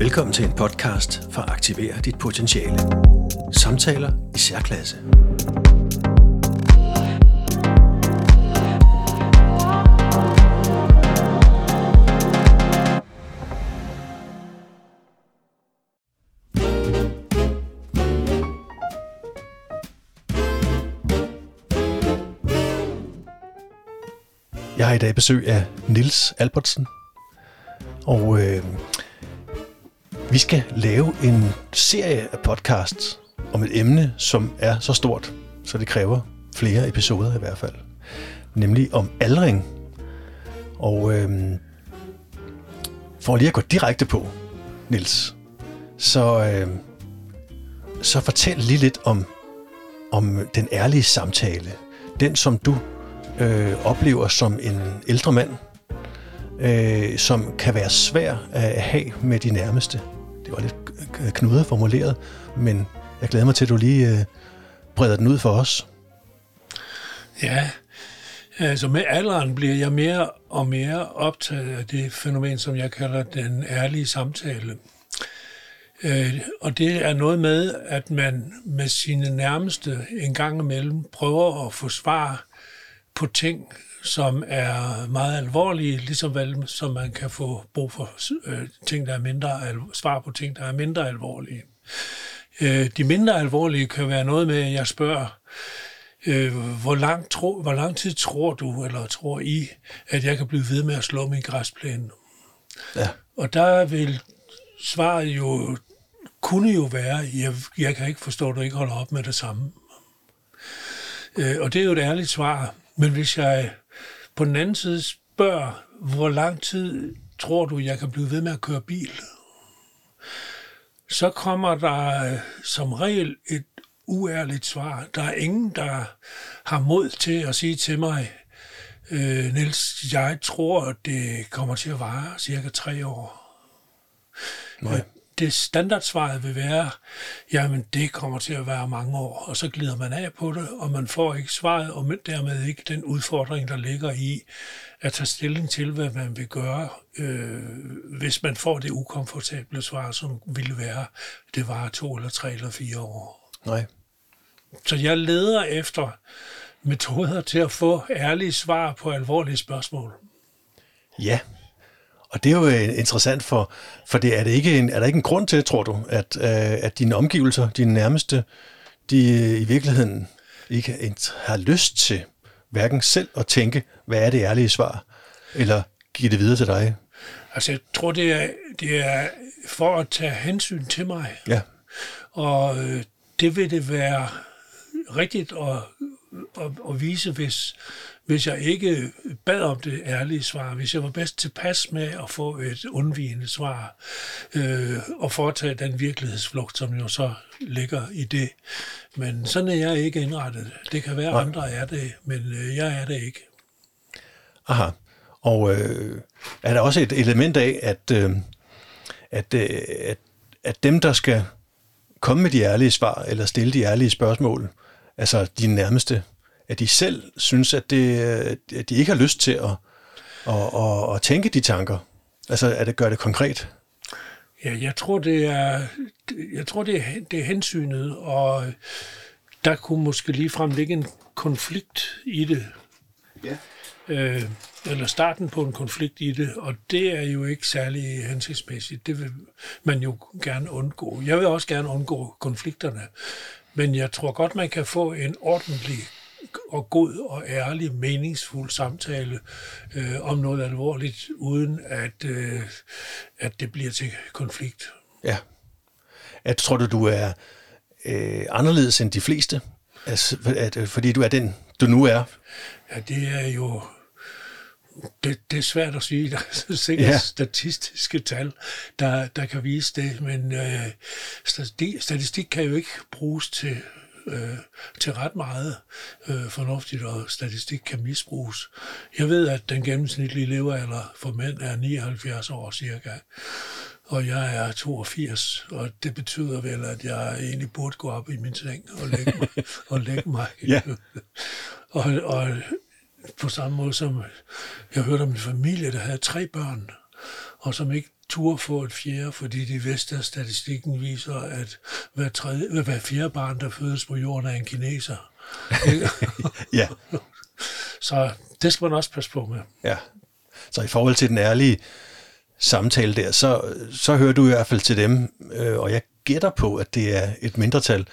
Velkommen til en podcast for at aktivere dit potentiale. Samtaler i særklasse. Jeg har i dag besøg af Nils Albertsen, og øh, vi skal lave en serie af podcasts om et emne, som er så stort, så det kræver flere episoder i hvert fald. Nemlig om aldring. Og øh, for lige at gå direkte på, Nils, så, øh, så fortæl lige lidt om, om den ærlige samtale. Den, som du øh, oplever som en ældre mand, øh, som kan være svær at have med de nærmeste. Det var lidt knudet formuleret, men jeg glæder mig til, at du lige øh, breder den ud for os. Ja, altså med alderen bliver jeg mere og mere optaget af det fænomen, som jeg kalder den ærlige samtale. Øh, og det er noget med, at man med sine nærmeste en gang imellem prøver at få svar på ting, som er meget alvorlige, ligesom vel som man kan få brug for øh, ting, der er mindre svar på ting, der er mindre alvorlige. Øh, de mindre alvorlige kan være noget med, at jeg spørger, øh, hvor, lang tro, hvor lang tid tror du, eller tror I, at jeg kan blive ved med at slå min græsplæne? Ja. Og der vil svaret jo, kunne jo være, jeg, jeg kan ikke forstå, at du ikke holder op med det samme. Øh, og det er jo et ærligt svar. Men hvis jeg på den anden side spørger, hvor lang tid tror du, jeg kan blive ved med at køre bil? Så kommer der øh, som regel et uærligt svar. Der er ingen, der har mod til at sige til mig, øh, Niels, jeg tror, at det kommer til at vare cirka tre år. Nej det standardsvaret vil være, jamen det kommer til at være mange år, og så glider man af på det, og man får ikke svaret, og dermed ikke den udfordring, der ligger i at tage stilling til, hvad man vil gøre, øh, hvis man får det ukomfortable svar, som ville være, det var to eller tre eller fire år. Nej. Så jeg leder efter metoder til at få ærlige svar på alvorlige spørgsmål. Ja, og det er jo øh, interessant, for, for det er, det ikke en, er der ikke en grund til, tror du, at, øh, at dine omgivelser, dine nærmeste, de øh, i virkeligheden ikke har lyst til hverken selv at tænke, hvad er det ærlige svar, eller give det videre til dig? Altså, jeg tror, det er, det er for at tage hensyn til mig. Ja. Og øh, det vil det være rigtigt at, at, at vise, hvis, hvis jeg ikke bad om det ærlige svar, hvis jeg var bedst tilpas med at få et undvigende svar, øh, og foretage den virkelighedsflugt, som jo så ligger i det. Men sådan er jeg ikke indrettet. Det kan være, at andre er det, men øh, jeg er det ikke. Aha. Og øh, er der også et element af, at, øh, at, øh, at, at dem, der skal komme med de ærlige svar, eller stille de ærlige spørgsmål, altså de nærmeste, at de selv synes, at, det, at de ikke har lyst til at, at, at, at tænke de tanker? Altså, at det gør det konkret? Ja, jeg tror, det er, jeg tror, det er, det er hensynet, og der kunne måske ligefrem ligge en konflikt i det. Ja. Øh, eller starten på en konflikt i det, og det er jo ikke særlig hensigtsmæssigt. Det vil man jo gerne undgå. Jeg vil også gerne undgå konflikterne, men jeg tror godt, man kan få en ordentlig og god og ærlig, meningsfuld samtale øh, om noget alvorligt, uden at, øh, at det bliver til konflikt. Ja. At, tror du, du er øh, anderledes end de fleste? Altså, at, øh, fordi du er den, du nu er? Ja, det er jo... Det, det er svært at sige. Der er sikkert ja. statistiske tal, der, der kan vise det, men øh, statistik, statistik kan jo ikke bruges til øh, til ret meget øh, fornuftigt, og statistik kan misbruges. Jeg ved, at den gennemsnitlige levealder for mænd er 79 år cirka, og jeg er 82, og det betyder vel, at jeg egentlig burde gå op i min seng og lægge mig. og lægge mig. ja. og, og på samme måde som jeg hørte om en familie, der havde tre børn, og som ikke turde få et fjerde, fordi de vidste, at statistikken viser, at hver, tredje, hver fjerde barn, der fødes på jorden, er en kineser. ja. Så det skal man også passe på med. Ja. Så i forhold til den ærlige samtale der, så, så hører du i hvert fald til dem, øh, og jeg gætter på, at det er et mindretal,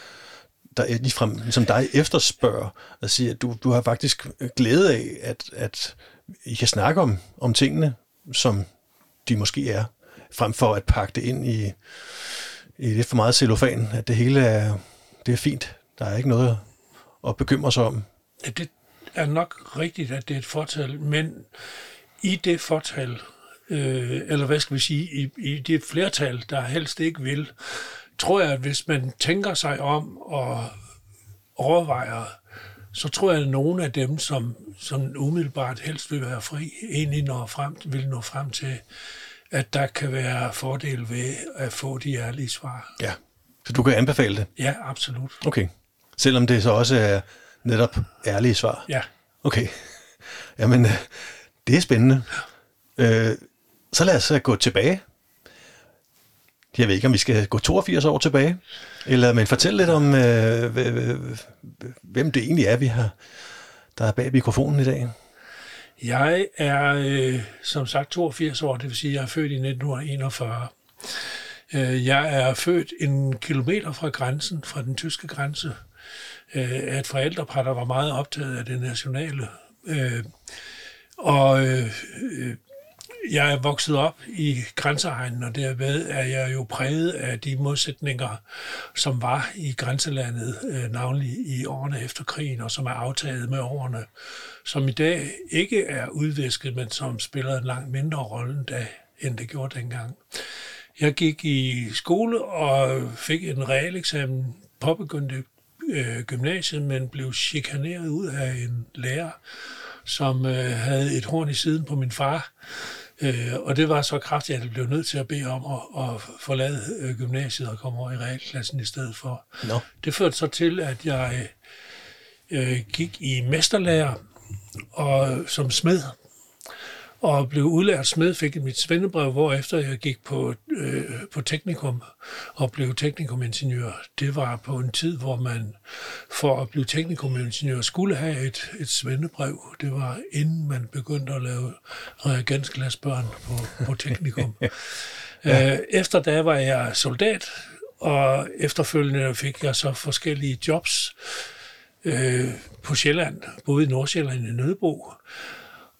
der ligefrem, som dig efterspørger, og siger, at du, du har faktisk glæde af, at, at I kan snakke om, om tingene, som de måske er, frem for at pakke det ind i, i lidt for meget cellofan, at det hele er, det er fint. Der er ikke noget at bekymre sig om. Ja, det er nok rigtigt, at det er et fortal, men i det fortal, øh, eller hvad skal vi sige, i, i det flertal, der helst ikke vil, tror jeg, at hvis man tænker sig om og overvejer, så tror jeg, at nogle af dem, som, som umiddelbart helst vil være fri, egentlig når frem, vil nå frem til, at der kan være fordel ved at få de ærlige svar. Ja, så du kan anbefale det? Ja, absolut. Okay. Selvom det så også er netop ærlige svar? Ja. Okay. Jamen, øh, det er spændende. Øh, så lad os gå tilbage. Jeg ved ikke, om vi skal gå 82 år tilbage, eller men fortæl lidt om, øh, hvem det egentlig er, vi har, der er bag mikrofonen i dag. Jeg er øh, som sagt 82 år, det vil sige, at jeg er født i 1941. Øh, jeg er født en kilometer fra grænsen, fra den tyske grænse, øh, af et forældrepar, der var meget optaget af det nationale. Øh, og øh, jeg er vokset op i grænseegnen, og derved er jeg jo præget af de modsætninger, som var i grænselandet, øh, navnlig i årene efter krigen, og som er aftaget med årene, som i dag ikke er udvisket, men som spiller en langt mindre rolle da, end det gjorde dengang. Jeg gik i skole og fik en realeksamen, påbegyndte øh, gymnasiet, men blev chikaneret ud af en lærer, som øh, havde et horn i siden på min far. Øh, og det var så kraftigt, at jeg blev nødt til at bede om at, at forlade øh, gymnasiet og komme over i realklassen i stedet for. No. Det førte så til, at jeg øh, gik i mesterlærer og som smed og blev udlært smed, fik mit svendebrev, hvor efter jeg gik på, øh, på teknikum og blev teknikumingeniør. Det var på en tid, hvor man for at blive teknikumingeniør skulle have et, et svendebrev. Det var inden man begyndte at lave reagensglasbørn på, på teknikum. ja. øh, efter da var jeg soldat, og efterfølgende fik jeg så forskellige jobs øh, på Sjælland, både i Nordsjælland og i Nødebo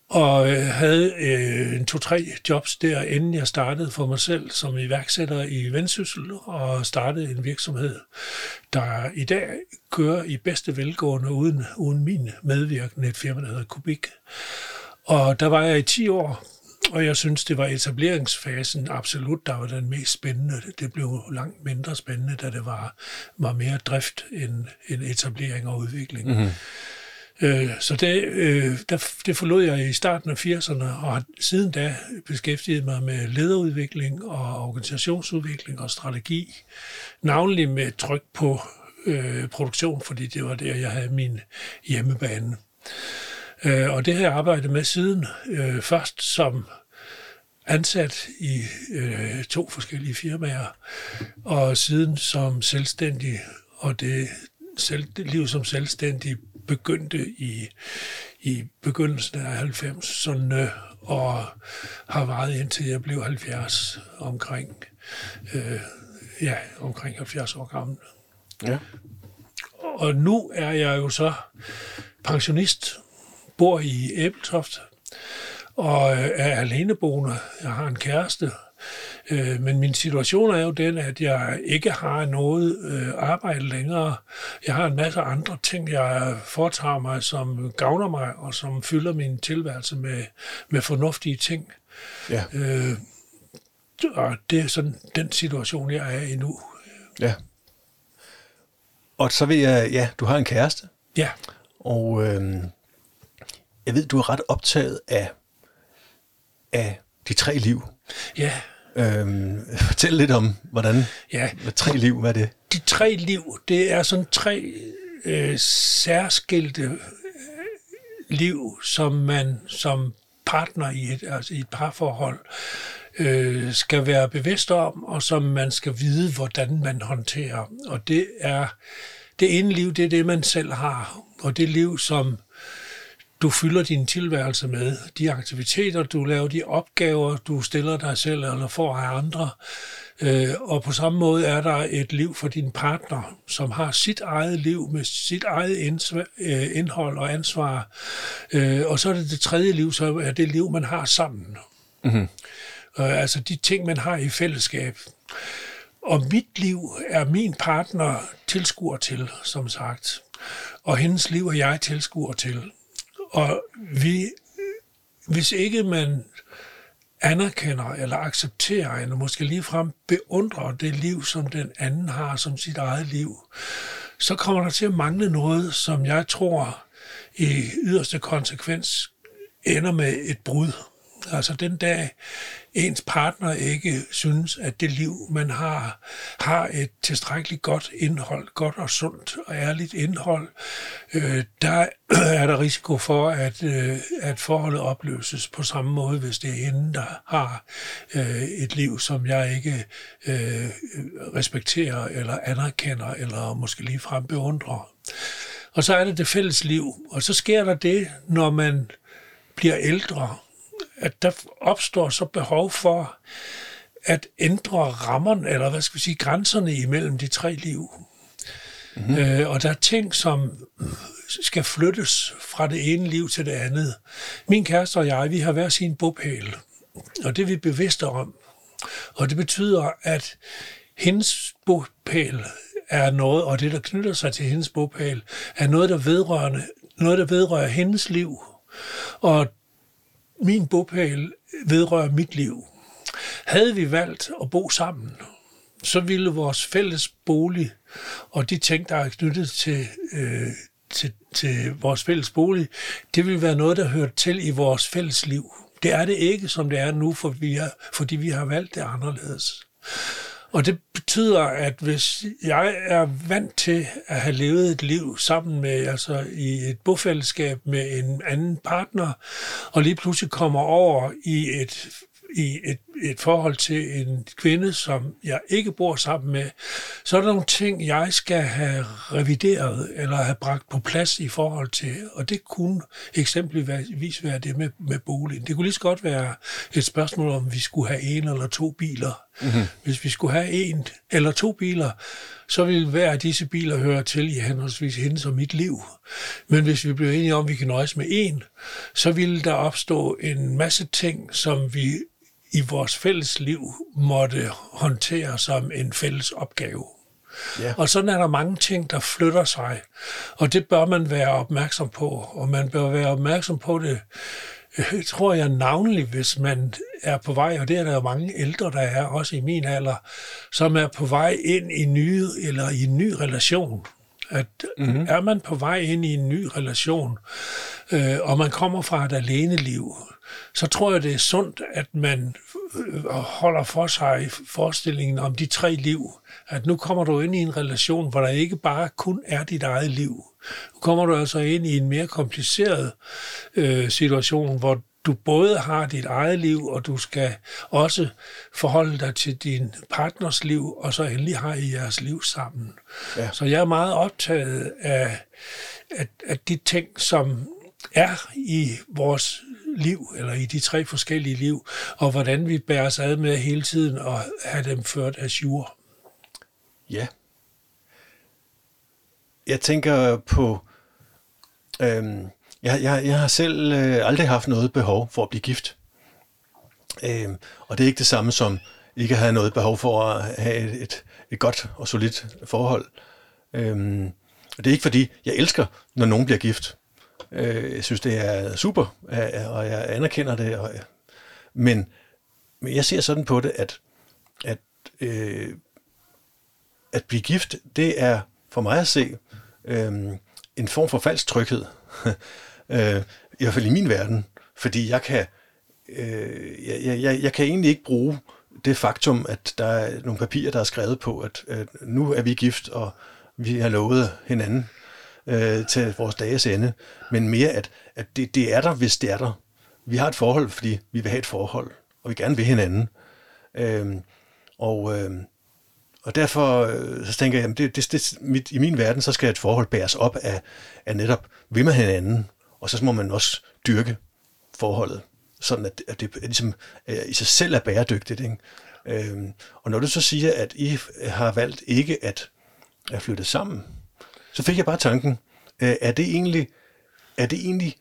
og øh, havde øh, en to-tre jobs der, inden jeg startede for mig selv som iværksætter i Vendsyssel, og startede en virksomhed, der i dag kører i bedste velgående uden, uden min medvirkende, et firma, der hedder Kubik. Og der var jeg i 10 år, og jeg synes, det var etableringsfasen absolut, der var den mest spændende. Det blev langt mindre spændende, da det var, var mere drift end, end etablering og udvikling. Mm-hmm. Øh, så det, øh, der, det forlod jeg i starten af 80'erne, og har siden da beskæftiget mig med lederudvikling og organisationsudvikling og strategi, navnlig med tryk på øh, produktion, fordi det var der, jeg havde min hjemmebane. Øh, og det har jeg arbejdet med siden, øh, først som ansat i øh, to forskellige firmaer, og siden som selvstændig, og det, selv, det liv som selvstændig begyndte i, i begyndelsen af 90'erne og har varet indtil jeg blev 70 omkring, øh, ja, omkring 70 år gammel. Ja. Og nu er jeg jo så pensionist, bor i Æbeltoft og er aleneboende. Jeg har en kæreste, Øh, men min situation er jo den, at jeg ikke har noget øh, arbejde længere. Jeg har en masse andre ting, jeg foretager mig, som gavner mig, og som fylder min tilværelse med, med fornuftige ting. Ja. Øh, og det er sådan den situation, jeg er i nu. Ja. Og så vil jeg, ja, du har en kæreste. Ja. Og øh, jeg ved, du er ret optaget af, af de tre liv. Ja. Øhm, fortæl lidt om, hvordan ja. Hvad tre liv, hvad er det? De tre liv, det er sådan tre øh, særskilte øh, liv, som man som partner i et, altså i et parforhold øh, skal være bevidst om, og som man skal vide, hvordan man håndterer. Og det er det ene liv, det er det, man selv har. Og det liv, som du fylder din tilværelse med, de aktiviteter, du laver, de opgaver, du stiller dig selv eller får af andre. Øh, og på samme måde er der et liv for din partner, som har sit eget liv med sit eget øh, indhold og ansvar. Øh, og så er det det tredje liv, så er det liv, man har sammen. Mm-hmm. Altså de ting, man har i fællesskab. Og mit liv er min partner tilskuer til, som sagt. Og hendes liv er jeg tilskuer til. Og vi, hvis ikke man anerkender eller accepterer, eller måske ligefrem beundrer det liv, som den anden har som sit eget liv, så kommer der til at mangle noget, som jeg tror i yderste konsekvens ender med et brud. Altså den dag ens partner ikke synes, at det liv, man har, har et tilstrækkeligt godt indhold, godt og sundt og ærligt indhold, øh, der er der risiko for, at, øh, at forholdet opløses på samme måde, hvis det er hende, der har øh, et liv, som jeg ikke øh, respekterer eller anerkender, eller måske ligefrem beundrer. Og så er det det fælles liv, og så sker der det, når man bliver ældre, at der opstår så behov for at ændre rammerne, eller hvad skal vi sige, grænserne imellem de tre liv. Mm-hmm. Øh, og der er ting, som skal flyttes fra det ene liv til det andet. Min kæreste og jeg, vi har hver sin bopæl, og det er vi bevidste om. Og det betyder, at hendes bopæl er noget, og det, der knytter sig til hendes bopæl, er noget, der vedrører, noget, der vedrører hendes liv. Og min bopæl vedrører mit liv. Havde vi valgt at bo sammen, så ville vores fælles bolig og de ting, der er knyttet til, øh, til, til vores fælles bolig, det ville være noget, der hører til i vores fælles liv. Det er det ikke, som det er nu, for vi er, fordi vi har valgt det anderledes. Og det betyder, at hvis jeg er vant til at have levet et liv sammen med, altså i et bofællesskab med en anden partner, og lige pludselig kommer over i et i et, et forhold til en kvinde, som jeg ikke bor sammen med, så er der nogle ting, jeg skal have revideret eller have bragt på plads i forhold til, og det kunne eksempelvis være det med, med boligen. Det kunne lige så godt være et spørgsmål om, vi skulle have en eller to biler. Mm-hmm. Hvis vi skulle have en eller to biler, så ville hver af disse biler høre til i henholdsvis hendes og mit liv. Men hvis vi blev enige om, at vi kan nøjes med en, så ville der opstå en masse ting, som vi i vores fælles liv måtte håndtere som en fælles opgave. Ja. Og sådan er der mange ting, der flytter sig, og det bør man være opmærksom på, og man bør være opmærksom på det, øh, tror jeg navnlig, hvis man er på vej, og det er der jo mange ældre, der er, også i min alder, som er på vej ind i nye, eller i en ny relation. At mm-hmm. er man på vej ind i en ny relation, øh, og man kommer fra et alene liv, så tror jeg, det er sundt, at man øh, holder for sig forestillingen om de tre liv. At nu kommer du ind i en relation, hvor der ikke bare kun er dit eget liv. Nu kommer du altså ind i en mere kompliceret øh, situation, hvor du både har dit eget liv, og du skal også forholde dig til din partners liv, og så endelig har I jeres liv sammen. Ja. Så jeg er meget optaget af, af, af de ting, som er i vores liv, eller i de tre forskellige liv, og hvordan vi bærer os ad med hele tiden og have dem ført af jure. Ja. Jeg tænker på, øhm, jeg, jeg, jeg har selv øh, aldrig haft noget behov for at blive gift. Øh, og det er ikke det samme som ikke at have noget behov for at have et, et, et godt og solidt forhold. Øh, og det er ikke fordi, jeg elsker, når nogen bliver gift. Øh, jeg synes, det er super, øh, og jeg anerkender det. Og, øh, men, men jeg ser sådan på det, at, at, øh, at blive gift, det er for mig at se øh, en form for falsk tryghed. øh, I hvert fald i min verden. Fordi jeg kan, øh, jeg, jeg, jeg kan egentlig ikke bruge det faktum, at der er nogle papirer, der er skrevet på, at, øh, nu er vi gift, og vi har lovet hinanden øh, til vores dages ende, men mere, at, at det, det er der, hvis det er der. Vi har et forhold, fordi vi vil have et forhold, og vi gerne vil hinanden. Øh, og, Øh, og derfor øh, så tænker jeg, at det, det, det, mit, i min verden, så skal et forhold bæres op af, af netop, vil man hinanden, og så må man også dyrke forholdet, sådan at, at det at ligesom, øh, i sig selv er bæredygtigt. Ikke? Øhm, og når du så siger, at I har valgt ikke at, at flytte sammen, så fik jeg bare tanken, øh, er det egentlig, er det egentlig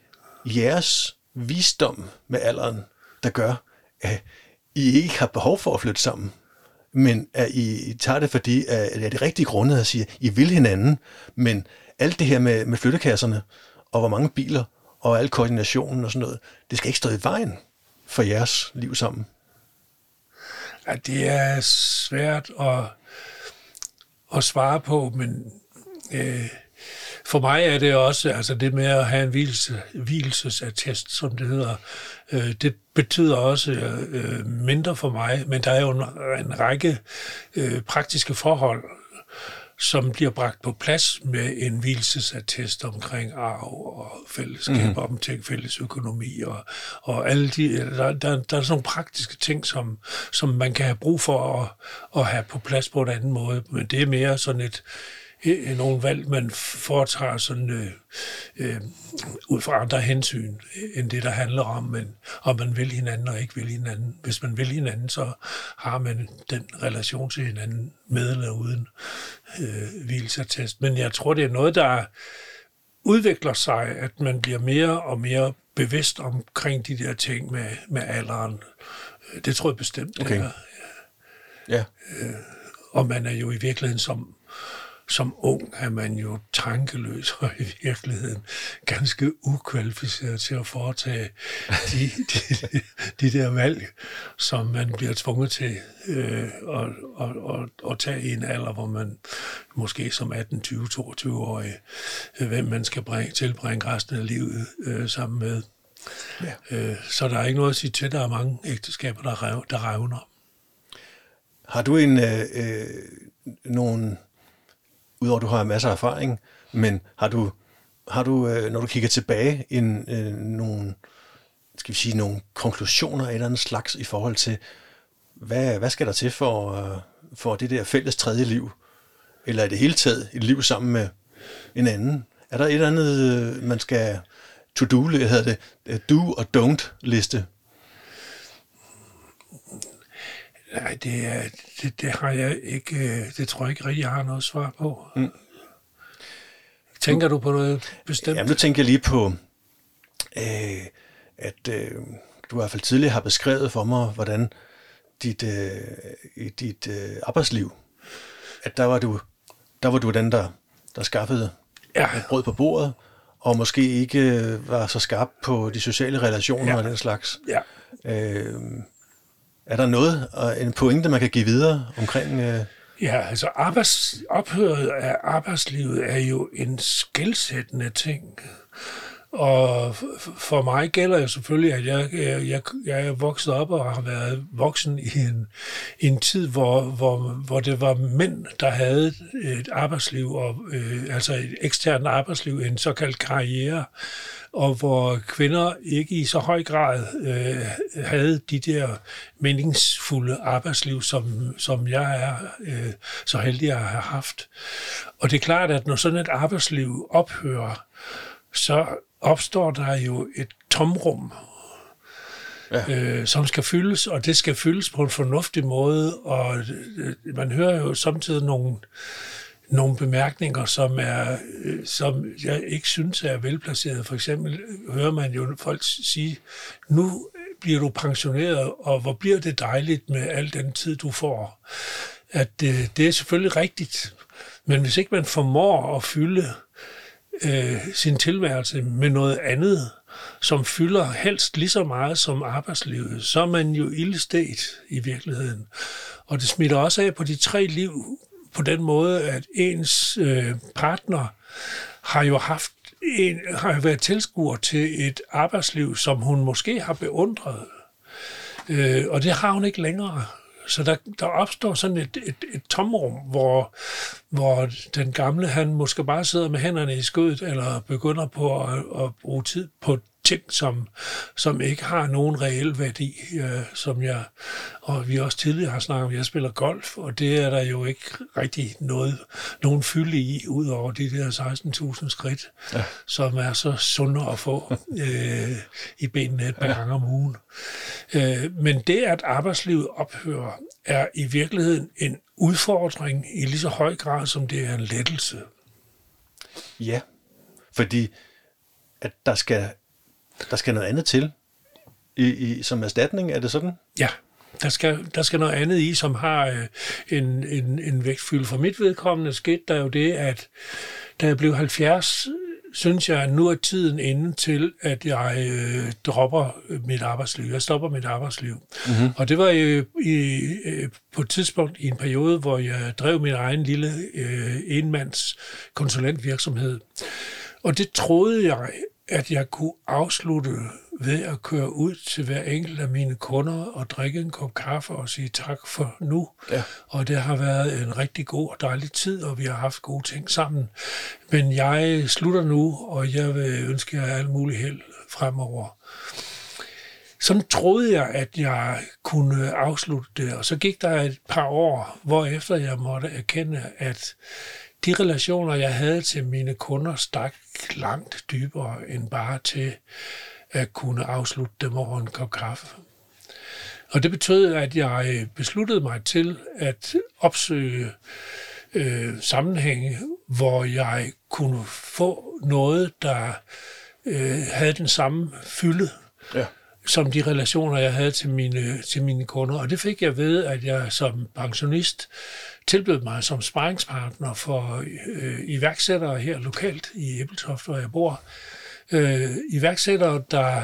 jeres visdom med alderen, der gør, at I ikke har behov for at flytte sammen, men at I, tager det, fordi at det er det rigtige grunde at sige, at I vil hinanden, men alt det her med, med flyttekasserne, og hvor mange biler, og al koordinationen og sådan noget, det skal ikke stå i vejen for jeres liv sammen. Ja, det er svært at, at svare på, men øh, for mig er det også, altså det med at have en hvilelse, hvilesesattest, som det hedder, øh, det betyder også øh, mindre for mig, men der er jo en, en række øh, praktiske forhold, som bliver bragt på plads med en hvilesesattest omkring arv og fællesskab, mm-hmm. omkring fælles økonomi og, og alle de, der, der, der er sådan nogle praktiske ting, som, som man kan have brug for at, at have på plads på en anden måde, men det er mere sådan et, nogle valg, man foretager sådan, øh, øh, ud fra andre hensyn, end det, der handler om, men, om man vil hinanden og ikke vil hinanden. Hvis man vil hinanden, så har man den relation til hinanden med eller uden øh, hvilesattest. Men jeg tror, det er noget, der udvikler sig, at man bliver mere og mere bevidst omkring de der ting med, med alderen. Det tror jeg bestemt, okay. det er. Ja. Øh, og man er jo i virkeligheden som som ung er man jo tankeløs og i virkeligheden ganske ukvalificeret til at foretage de, de, de der valg, som man bliver tvunget til øh, at, at, at, at tage i en alder, hvor man måske som 18, 20, 22-årig, øh, hvem man skal bringe, tilbringe resten af livet øh, sammen med. Ja. Øh, så der er ikke noget at sige til, der er mange ægteskaber, der, rev, der revner. Har du en, øh, øh, nogle udover at du har masser af erfaring, men har du, har du øh, når du kigger tilbage, en, øh, nogle, skal vi sige, nogle konklusioner af et eller andet slags i forhold til, hvad, hvad skal der til for, øh, for det der fælles tredje liv? Eller i det hele taget et liv sammen med en anden? Er der et eller andet, øh, man skal to-do, hedder det, øh, do og don't liste? Nej, det, er, det, det har jeg ikke, øh, det tror jeg ikke rigtig, jeg har noget svar på. Mm. Tænker du på noget bestemt? Jamen, nu tænker jeg lige på, øh, at øh, du i hvert fald tidligere har beskrevet for mig, hvordan dit, øh, i dit øh, arbejdsliv, at der var du, der var du den, der, der skaffede ja. brød på bordet, og måske ikke øh, var så skarp på de sociale relationer ja. og den slags. Ja. Øh, er der noget, en pointe, man kan give videre omkring... Øh... Ja, altså arbejds, ophøret af arbejdslivet er jo en skældsættende ting. Og for mig gælder jo selvfølgelig, at jeg, jeg, jeg er vokset op og har været voksen i en, i en tid, hvor, hvor, hvor det var mænd, der havde et arbejdsliv, og, øh, altså et eksternt arbejdsliv, en såkaldt karriere, og hvor kvinder ikke i så høj grad øh, havde de der meningsfulde arbejdsliv, som, som jeg er øh, så heldig at have haft. Og det er klart, at når sådan et arbejdsliv ophører, så opstår der jo et tomrum, ja. øh, som skal fyldes, og det skal fyldes på en fornuftig måde, og øh, man hører jo samtidig nogle, nogle bemærkninger, som, er, øh, som jeg ikke synes er velplaceret. For eksempel hører man jo folk sige, nu bliver du pensioneret, og hvor bliver det dejligt med al den tid, du får. At øh, det er selvfølgelig rigtigt, men hvis ikke man formår at fylde øh, sin tilværelse med noget andet, som fylder helst lige så meget som arbejdslivet, så er man jo ildestet i virkeligheden. Og det smitter også af på de tre liv på den måde, at ens øh, partner har jo haft en, har jo været tilskuer til et arbejdsliv, som hun måske har beundret. Øh, og det har hun ikke længere. Så der, der opstår sådan et, et, et tomrum, hvor, hvor den gamle, han måske bare sidder med hænderne i skødet, eller begynder på at, at bruge tid på ting, som, som ikke har nogen reel værdi, øh, som jeg, og vi også tidligere har snakket om, jeg spiller golf, og det er der jo ikke rigtig noget, nogen fylde i, ud over de der 16.000 skridt, ja. som er så sunde at få øh, i benene et par ja. gange om ugen. Øh, men det, at arbejdslivet ophører, er i virkeligheden en udfordring i lige så høj grad, som det er en lettelse. Ja, fordi at der skal, der skal noget andet til i, i, som erstatning, er det sådan? Ja, der skal, der skal noget andet i, som har øh, en, en, en vægtfylde. For mit vedkommende skete der jo det, at da jeg blev 70, synes jeg, at nu er tiden inde til, at jeg øh, dropper mit arbejdsliv. Jeg stopper mit arbejdsliv. Mm-hmm. Og det var jo i, øh, på et tidspunkt i en periode, hvor jeg drev min egen lille øh, enmands konsulentvirksomhed. Og det troede jeg, at jeg kunne afslutte ved at køre ud til hver enkelt af mine kunder og drikke en kop kaffe og sige tak for nu. Ja. Og det har været en rigtig god og dejlig tid, og vi har haft gode ting sammen. Men jeg slutter nu, og jeg vil ønske jer alt muligt held fremover. Sådan troede jeg, at jeg kunne afslutte det, og så gik der et par år, hvor efter jeg måtte erkende, at de relationer, jeg havde til mine kunder, stak langt dybere end bare til at kunne afslutte dem over en kop kaffe. Og det betød, at jeg besluttede mig til at opsøge øh, sammenhænge, hvor jeg kunne få noget, der øh, havde den samme fylde, ja. som de relationer, jeg havde til mine, til mine kunder. Og det fik jeg ved, at jeg som pensionist tilbød mig som sparringspartner for øh, iværksættere her lokalt i Æbeltoft, hvor jeg bor. Øh, iværksættere, der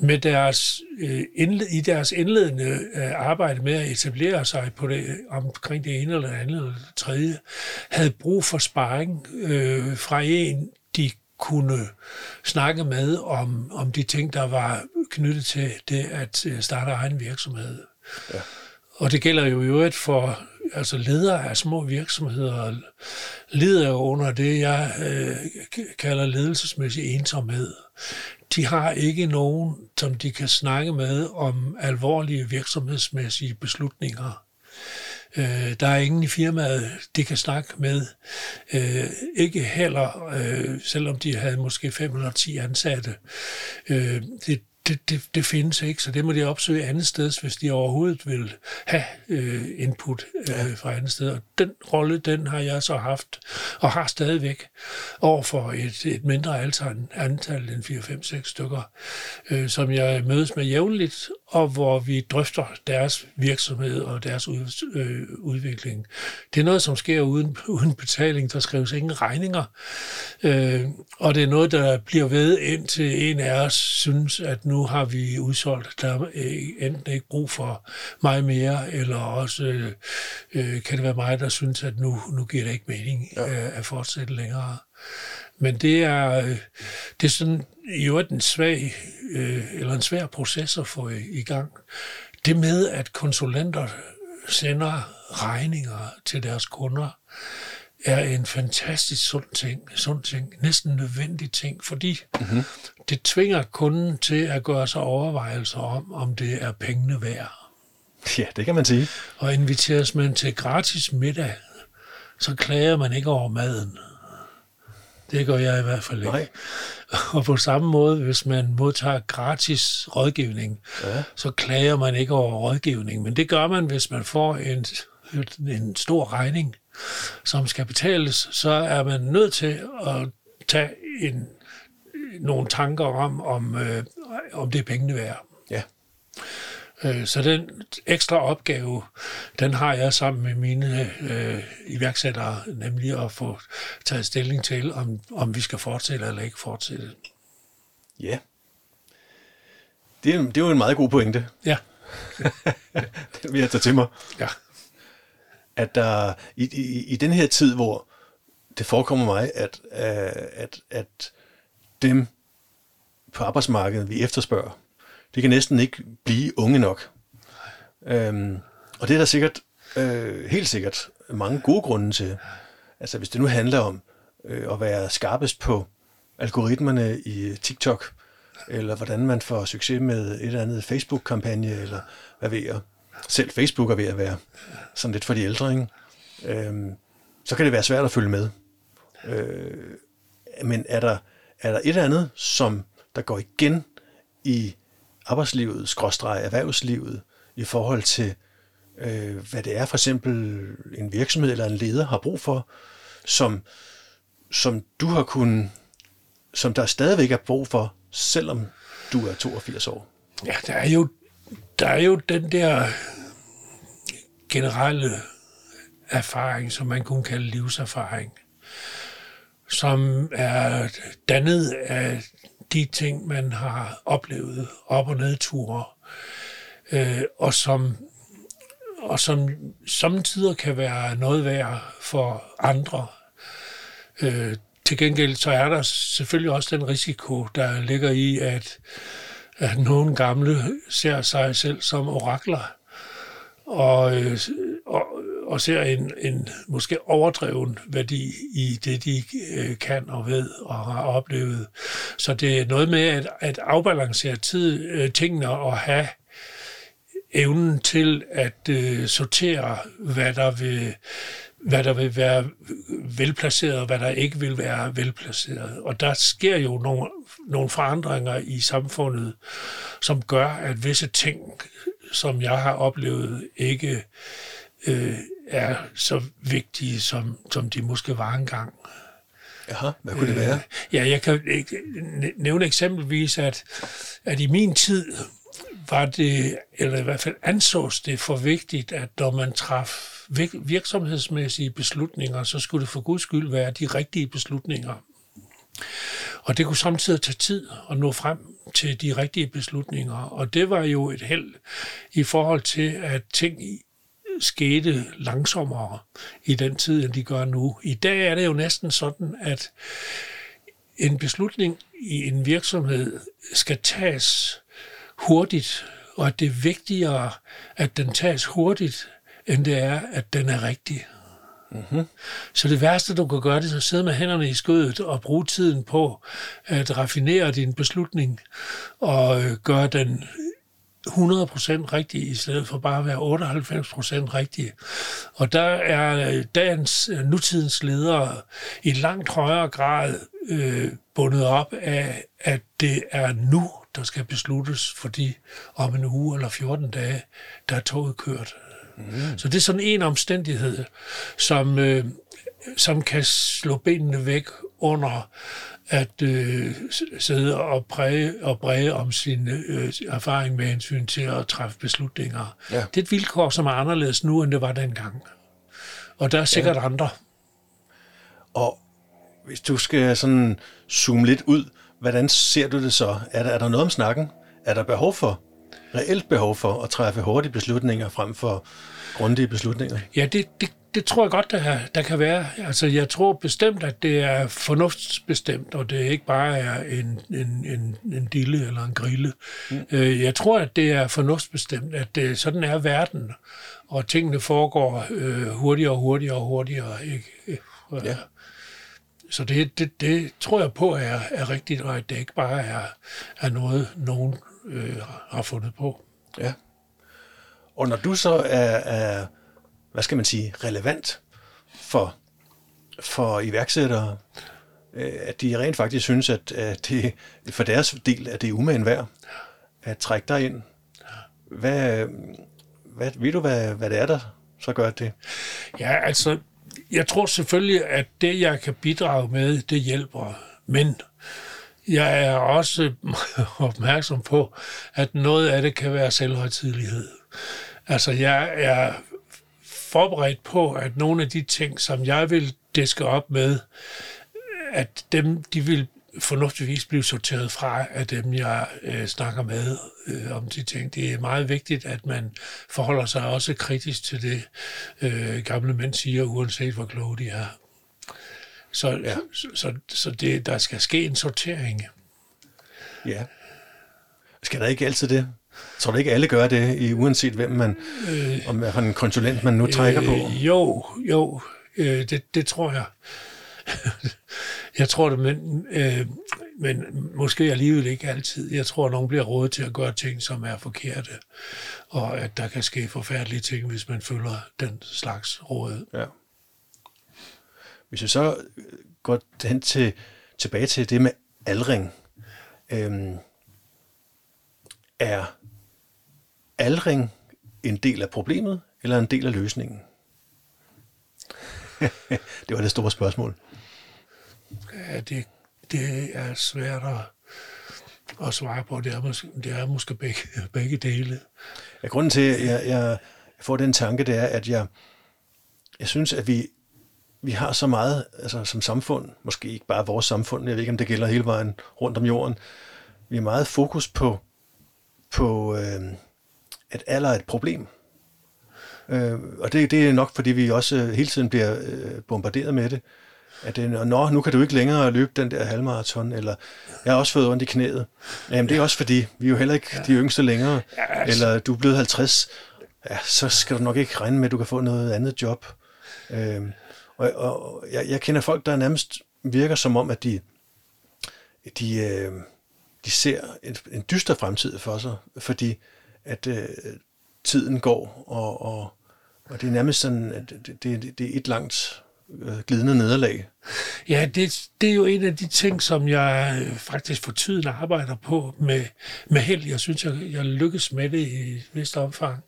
med deres, øh, indled, i deres indledende øh, arbejde med at etablere sig på det, omkring det ene eller andet eller det tredje, havde brug for sparring øh, fra en, de kunne snakke med om, om de ting, der var knyttet til det at øh, starte egen virksomhed. Ja. Og det gælder jo i øvrigt for altså ledere af små virksomheder, lider under det, jeg øh, kalder ledelsesmæssig ensomhed. De har ikke nogen, som de kan snakke med om alvorlige virksomhedsmæssige beslutninger. Øh, der er ingen i firmaet, de kan snakke med. Øh, ikke heller, øh, selvom de havde måske fem eller ti ansatte. Øh, det, det, det, det findes ikke, så det må de opsøge andet sted, hvis de overhovedet vil have øh, input øh, fra andet sted. Og den rolle, den har jeg så haft, og har stadigvæk, over for et, et mindre antal, antal end 4-5-6 stykker, øh, som jeg mødes med jævnligt, og hvor vi drøfter deres virksomhed og deres ud, øh, udvikling. Det er noget, som sker uden, uden betaling. Der skrives ingen regninger, øh, og det er noget, der bliver ved, indtil en af os synes, at nu har vi udsolgt. Der er enten ikke brug for mig mere, eller også øh, kan det være mig, der synes, at nu, nu giver det ikke mening ja. øh, at fortsætte længere. Men det er, øh, det er sådan i øvrigt en svag, øh, eller en svær proces at få i, i gang. Det med, at konsulenter sender regninger til deres kunder, er en fantastisk sund ting, sund ting, næsten nødvendig ting, fordi mm-hmm. det tvinger kunden til at gøre sig overvejelser om, om det er pengene værd. Ja, det kan man sige. Og inviteres man til gratis middag, så klager man ikke over maden. Det gør jeg i hvert fald ikke. Nej. Og på samme måde, hvis man modtager gratis rådgivning, ja. så klager man ikke over rådgivning. Men det gør man, hvis man får en, en stor regning, som skal betales, så er man nødt til at tage en, nogle tanker om, om, øh, om det er pengene værd. Ja. Øh, så den ekstra opgave, den har jeg sammen med mine øh, iværksættere, nemlig at få taget stilling til, om, om vi skal fortsætte eller ikke fortsætte. Ja. Det er, det er jo en meget god pointe. Ja. den vil jeg tage til mig. Ja. At der i, i, i den her tid, hvor det forekommer mig, at, øh, at, at dem på arbejdsmarkedet, vi efterspørger, det kan næsten ikke blive unge nok. Øhm, og det er der sikkert, øh, helt sikkert, mange gode grunde til. Altså hvis det nu handler om øh, at være skarpest på algoritmerne i TikTok, eller hvordan man får succes med et eller andet Facebook-kampagne, eller hvad ved jeg. Selv Facebook er ved at være sådan lidt for de ældre, ikke? Øhm, så kan det være svært at følge med. Øh, men er der, er der et eller andet, som der går igen i arbejdslivet, skråstreg erhvervslivet, i forhold til, øh, hvad det er for eksempel en virksomhed eller en leder har brug for, som, som du har kunnet, som der stadigvæk er brug for, selvom du er 82 år? Ja, der er jo, der er jo den der generelle erfaring, som man kunne kalde livserfaring, som er dannet af de ting, man har oplevet, op- og nedture, øh, og som og som samtidig kan være noget værd for andre. Øh, til gengæld så er der selvfølgelig også den risiko, der ligger i, at, at nogle gamle ser sig selv som orakler, og, øh, og, og ser en, en måske overdreven værdi i det, de øh, kan og ved og har oplevet. Så det er noget med at, at afbalancere tid, øh, tingene og have evnen til at øh, sortere, hvad der vil hvad der vil være velplaceret, og hvad der ikke vil være velplaceret. Og der sker jo nogle, nogle forandringer i samfundet, som gør, at visse ting, som jeg har oplevet, ikke øh, er så vigtige, som, som de måske var engang. Jaha, hvad kunne det være? Øh, ja, jeg kan nævne eksempelvis, at, at i min tid var det, eller i hvert fald ansås det for vigtigt, at når man traf virksomhedsmæssige beslutninger, så skulle det for guds skyld være de rigtige beslutninger. Og det kunne samtidig tage tid at nå frem til de rigtige beslutninger. Og det var jo et held i forhold til, at ting skete langsommere i den tid, end de gør nu. I dag er det jo næsten sådan, at en beslutning i en virksomhed skal tages hurtigt, og at det er vigtigere, at den tages hurtigt, end det er, at den er rigtig. Mm-hmm. Så det værste, du kan gøre, det er at sidde med hænderne i skødet og bruge tiden på at raffinere din beslutning og øh, gøre den 100% rigtig, i stedet for bare at være 98% rigtig. Og der er øh, dagens, øh, nutidens ledere i langt højere grad øh, bundet op af, at det er nu, der skal besluttes, fordi om en uge eller 14 dage, der er toget kørt. Mm. Så det er sådan en omstændighed, som, øh, som kan slå benene væk under at øh, sidde og præge og bræge om sin øh, erfaring med hensyn til at træffe beslutninger. Ja. Det er et vilkår, som er anderledes nu, end det var dengang. Og der er sikkert ja. andre. Og hvis du skal sådan zoome lidt ud, hvordan ser du det så? Er der, er der noget om snakken? Er der behov for reelt behov for at træffe hurtige beslutninger frem for grundige beslutninger? Ja, det, det, det tror jeg godt, der, der kan være. Altså, jeg tror bestemt, at det er fornuftsbestemt, og det ikke bare er en, en, en, en dille eller en grille. Mm. Øh, jeg tror, at det er fornuftsbestemt, at det, sådan er verden, og tingene foregår øh, hurtigere og hurtigere og hurtigere. Ikke? Ja. Så det, det, det tror jeg på er, er rigtigt, og at det ikke bare er, er noget, nogen øh, har fundet på. Ja. Og når du så er, er hvad skal man sige, relevant for, for iværksættere, øh, at de rent faktisk synes, at, at det for deres del, at det er umagen værd at trække dig ind. Hvad, hvad, ved du, hvad, hvad det er, der så gør det? Ja, altså, jeg tror selvfølgelig, at det, jeg kan bidrage med, det hjælper. Men jeg er også opmærksom på, at noget af det kan være selvhøjtidlighed. Altså, jeg er forberedt på, at nogle af de ting, som jeg vil diske op med, at dem, de vil fornuftigvis blive sorteret fra af dem, jeg øh, snakker med øh, om de ting. Det er meget vigtigt, at man forholder sig også kritisk til det, øh, gamle mænd siger, uanset hvor kloge de er. Så, ja. så, så, så det, der skal ske en sortering. Ja. Skal der ikke altid det? Tror du ikke, alle gør det, i uanset hvem man, øh, om hvad en konsulent man nu trækker øh, på? Jo, jo, øh, det, det tror jeg. jeg tror det, men, øh, men måske alligevel ikke altid. Jeg tror, at nogen bliver rådet til at gøre ting, som er forkerte, og at der kan ske forfærdelige ting, hvis man følger den slags råd. Ja. Hvis jeg så går hen til, tilbage til det med aldring, øhm, er aldring en del af problemet, eller en del af løsningen? det var det store spørgsmål. Ja, det, det er svært at, at svare på. Det er måske, det er måske begge, begge dele. Ja, grunden til, at jeg, jeg får den tanke, det er, at jeg, jeg synes, at vi, vi har så meget altså, som samfund, måske ikke bare vores samfund, jeg ved ikke, om det gælder hele vejen rundt om jorden, vi har meget fokus på, på øh, at alder er et problem. Øh, og det, det er nok, fordi vi også hele tiden bliver øh, bombarderet med det. At det, Nå, nu kan du ikke længere løbe den der halvmarathon, eller jeg har også fået ondt i knæet. Jamen, det er også fordi, vi er jo heller ikke ja. de yngste længere. Ja, altså. Eller du er blevet 50, ja, så skal du nok ikke regne med, at du kan få noget andet job. Øh, og og jeg, jeg kender folk, der nærmest virker som om, at de, de, øh, de ser en, en dyster fremtid for sig, fordi at øh, tiden går, og, og, og det er nærmest sådan, at det, det, det er et langt øh, glidende nederlag. Ja, det, det er jo en af de ting, som jeg øh, faktisk for tiden arbejder på med, med held. Jeg synes, jeg, jeg lykkes med det i et vist omfang.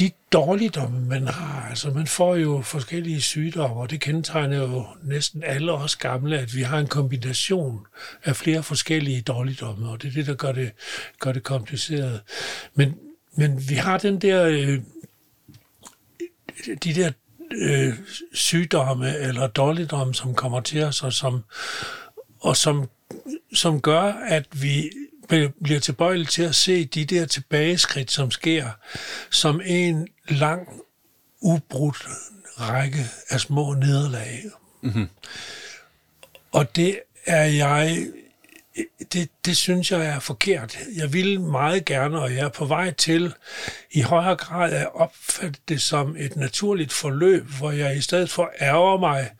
De dårligdomme, man har, altså man får jo forskellige sygdomme, og det kendetegner jo næsten alle os gamle, at vi har en kombination af flere forskellige dårligdomme, og det er det, der gør det, gør det kompliceret. Men, men vi har den der, øh, de der øh, sygdomme eller dårligdomme, som kommer til os, og som, og som, som gør, at vi bliver tilbøjelige til at se de der tilbageskridt, som sker, som en lang, ubrudt række af små nederlag. Mm-hmm. Og det er jeg det, det synes jeg er forkert. Jeg vil meget gerne, og jeg er på vej til i højere grad at opfatte det som et naturligt forløb, hvor jeg i stedet for ærger mig,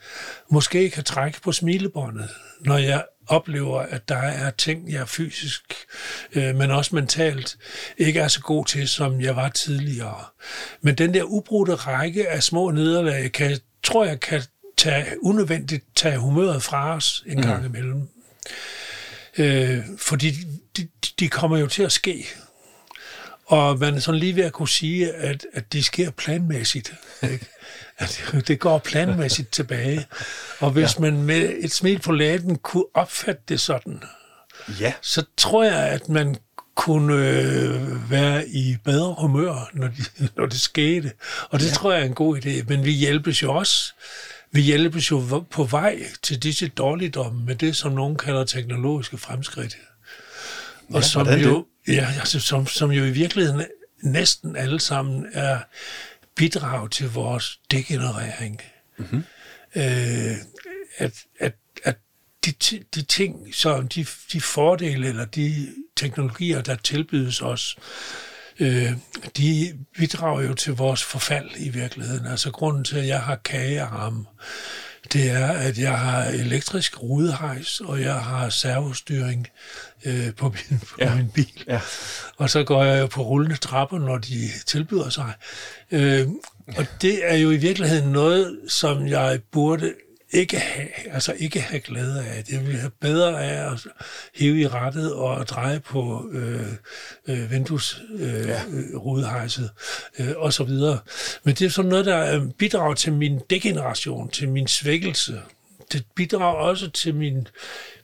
måske kan trække på smilebåndet, når jeg oplever, at der er ting, jeg fysisk, øh, men også mentalt, ikke er så god til, som jeg var tidligere. Men den der ubrudte række af små nederlag, kan, tror jeg, kan tage, unødvendigt tage humøret fra os en gang mm. imellem. Øh, fordi de, de kommer jo til at ske. Og man er sådan lige ved at kunne sige, at, at de sker planmæssigt. Ikke? At det går planmæssigt tilbage. Og hvis ja. man med et smil på læben kunne opfatte det sådan, ja. så tror jeg, at man kunne øh, være i bedre humør, når, de, når det skete. Og det ja. tror jeg er en god idé. Men vi hjælpes jo også vi hjælpes jo på vej til disse dårligdomme med det, som nogen kalder teknologiske fremskridt. Og ja, som, jo, ja, altså, som, som jo i virkeligheden næsten alle sammen er bidrag til vores degenerering. Mm-hmm. Øh, at, at, at de, de ting, så de, de fordele eller de teknologier, der tilbydes os, øh, de bidrager jo til vores forfald i virkeligheden. Altså grunden til, at jeg har kagearm, det er, at jeg har elektrisk rudehejs, og jeg har servostyring øh, på, min, på ja. min bil. Ja. Og så går jeg på rullende trapper, når de tilbyder sig. Øh, og det er jo i virkeligheden noget, som jeg burde ikke have, altså ikke have glæde af. Det vil have bedre af at hive i rettet og dreje på øh, øh, vinduesrudehejset øh, ja. øh, og så videre. Men det er sådan noget, der bidrager til min degeneration, til min svækkelse. Det bidrager også til min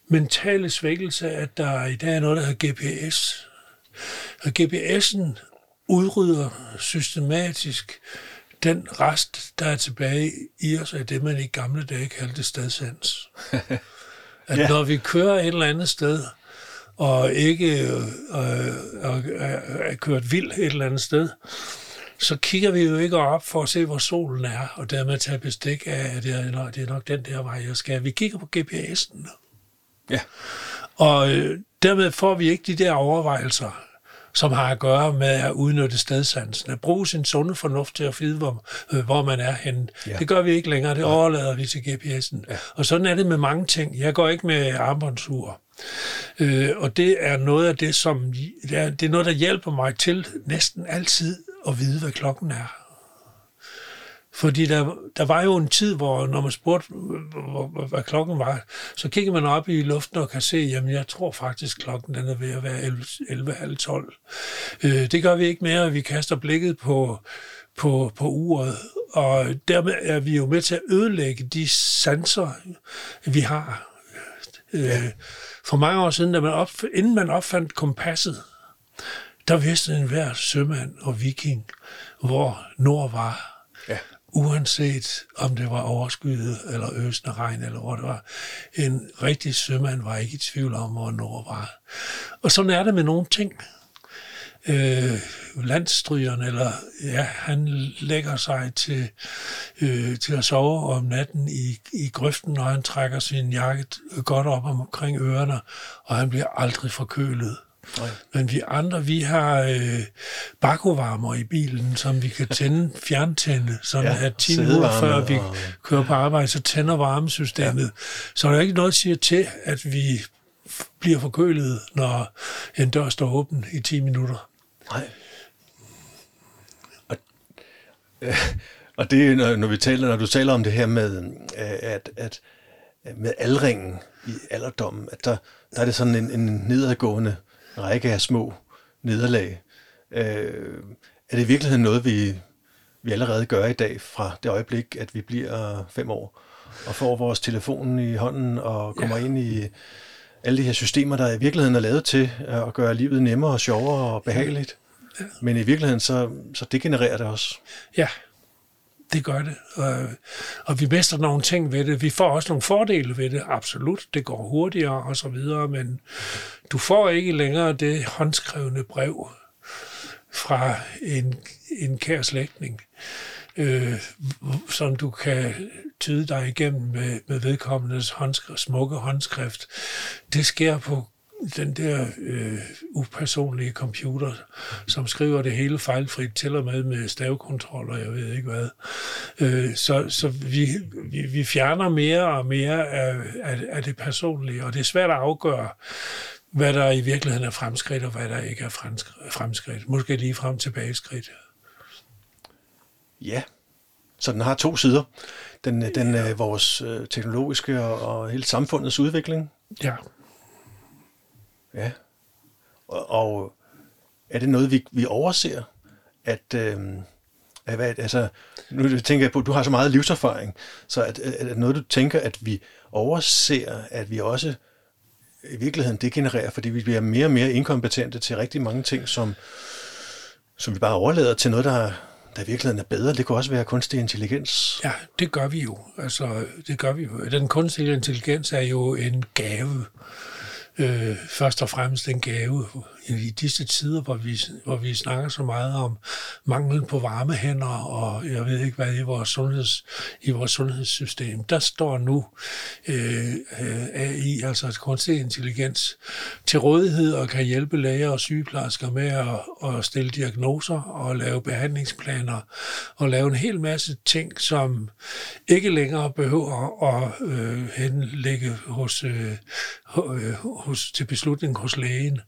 mentale svækkelse, at der i dag er noget, der hedder GPS. Og GPS'en udrydder systematisk den rest, der er tilbage i os, er det, man i gamle dage kaldte stedsans. At ja. når vi kører et eller andet sted, og ikke øh, øh, er kørt vildt et eller andet sted, så kigger vi jo ikke op for at se, hvor solen er, og dermed tage bestik af, at det er, nok, det er nok den der vej, jeg skal. Vi kigger på GPS'en. Ja. Og øh, dermed får vi ikke de der overvejelser, som har at gøre med at udnytte stedsansen, at bruge sin sunde fornuft til at vide, hvor, øh, hvor man er henne. Ja. Det gør vi ikke længere, det overlader vi til GPS'en. Ja. Og sådan er det med mange ting. Jeg går ikke med armbåndsur. Øh, og det er noget af det, som det er, det er noget, der hjælper mig til næsten altid at vide, hvad klokken er. Fordi der, der var jo en tid, hvor når man spurgte, hvad, hvad klokken var, så kigger man op i luften og kan se, jamen jeg tror faktisk, klokken den er ved at være 11.30. Øh, det gør vi ikke mere, vi kaster blikket på, på, på uret, og dermed er vi jo med til at ødelægge de sanser, vi har. Øh. For mange år siden, da man op, inden man opfandt kompasset, der vidste enhver sømand og viking, hvor nord var. Uanset om det var overskyet eller øsende regn, eller hvor det var. En rigtig sømand var ikke i tvivl om, hvor nord var. Og sådan er det med nogle ting. Øh, landstrygeren, eller ja, han lægger sig til, øh, til at sove om natten i, i grøften, og han trækker sin jakke godt op omkring ørerne, og han bliver aldrig forkølet. Nej. Men vi andre, vi har øh, bakovarmer i bilen, som vi kan tænde, fjerntænde, sådan ja, at 10 minutter før vi og... kører på arbejde, så tænder varmesystemet. Ja. Så der er ikke noget, der siger til, at vi bliver forkølet, når en dør står åben i 10 minutter. Nej. Og, øh, og det, når, når, vi taler, når du taler om det her med, øh, at, at med aldringen i alderdommen, at der, der er det sådan en, en nedadgående række af små nederlag. Øh, er det i virkeligheden noget, vi, vi allerede gør i dag fra det øjeblik, at vi bliver fem år og får vores telefon i hånden og kommer ja. ind i alle de her systemer, der i virkeligheden er lavet til at gøre livet nemmere og sjovere og behageligt. Ja. Men i virkeligheden, så, så degenererer det også. Ja, det gør det. Og, og vi mister nogle ting ved det. Vi får også nogle fordele ved det, absolut. Det går hurtigere og så videre, men du får ikke længere det håndskrevne brev fra en, en kær slægtning, øh, som du kan tyde dig igennem med, med vedkommendes håndskrift, smukke håndskrift. Det sker på den der øh, upersonlige computer, som skriver det hele fejlfrit, til og med med stavekontrol, og jeg ved ikke hvad. Øh, så så vi, vi, vi fjerner mere og mere af, af, af det personlige, og det er svært at afgøre, hvad der i virkeligheden er fremskridt, og hvad der ikke er fremskridt. Måske lige frem tilbageskridt. Ja, så den har to sider. Den, den er vores øh, teknologiske og, og hele samfundets udvikling. Ja. Ja. Og, og er det noget, vi, vi overser? At, øh, at hvad, altså, nu tænker jeg på, at du har så meget livserfaring, så at, er at noget, du tænker, at vi overser, at vi også i virkeligheden degenererer, fordi vi bliver mere og mere inkompetente til rigtig mange ting, som, som vi bare overlader til noget, der, der i virkeligheden er bedre. Det kunne også være kunstig intelligens. Ja, det gør vi jo. Altså, det gør vi jo. Den kunstige intelligens er jo en gave øh, Øh, først og fremmest en gave i disse tider, hvor vi, hvor vi snakker så meget om manglen på varme hænder, og jeg ved ikke hvad i vores, sundheds, i vores sundhedssystem. Der står nu øh, øh AI, altså kunstig intelligens, til rådighed og kan hjælpe læger og sygeplejersker med at, at stille diagnoser og lave behandlingsplaner og lave en hel masse ting, som ikke længere behøver at øh, henlægge hos, øh, øh, hos, til beslutning hos lægen.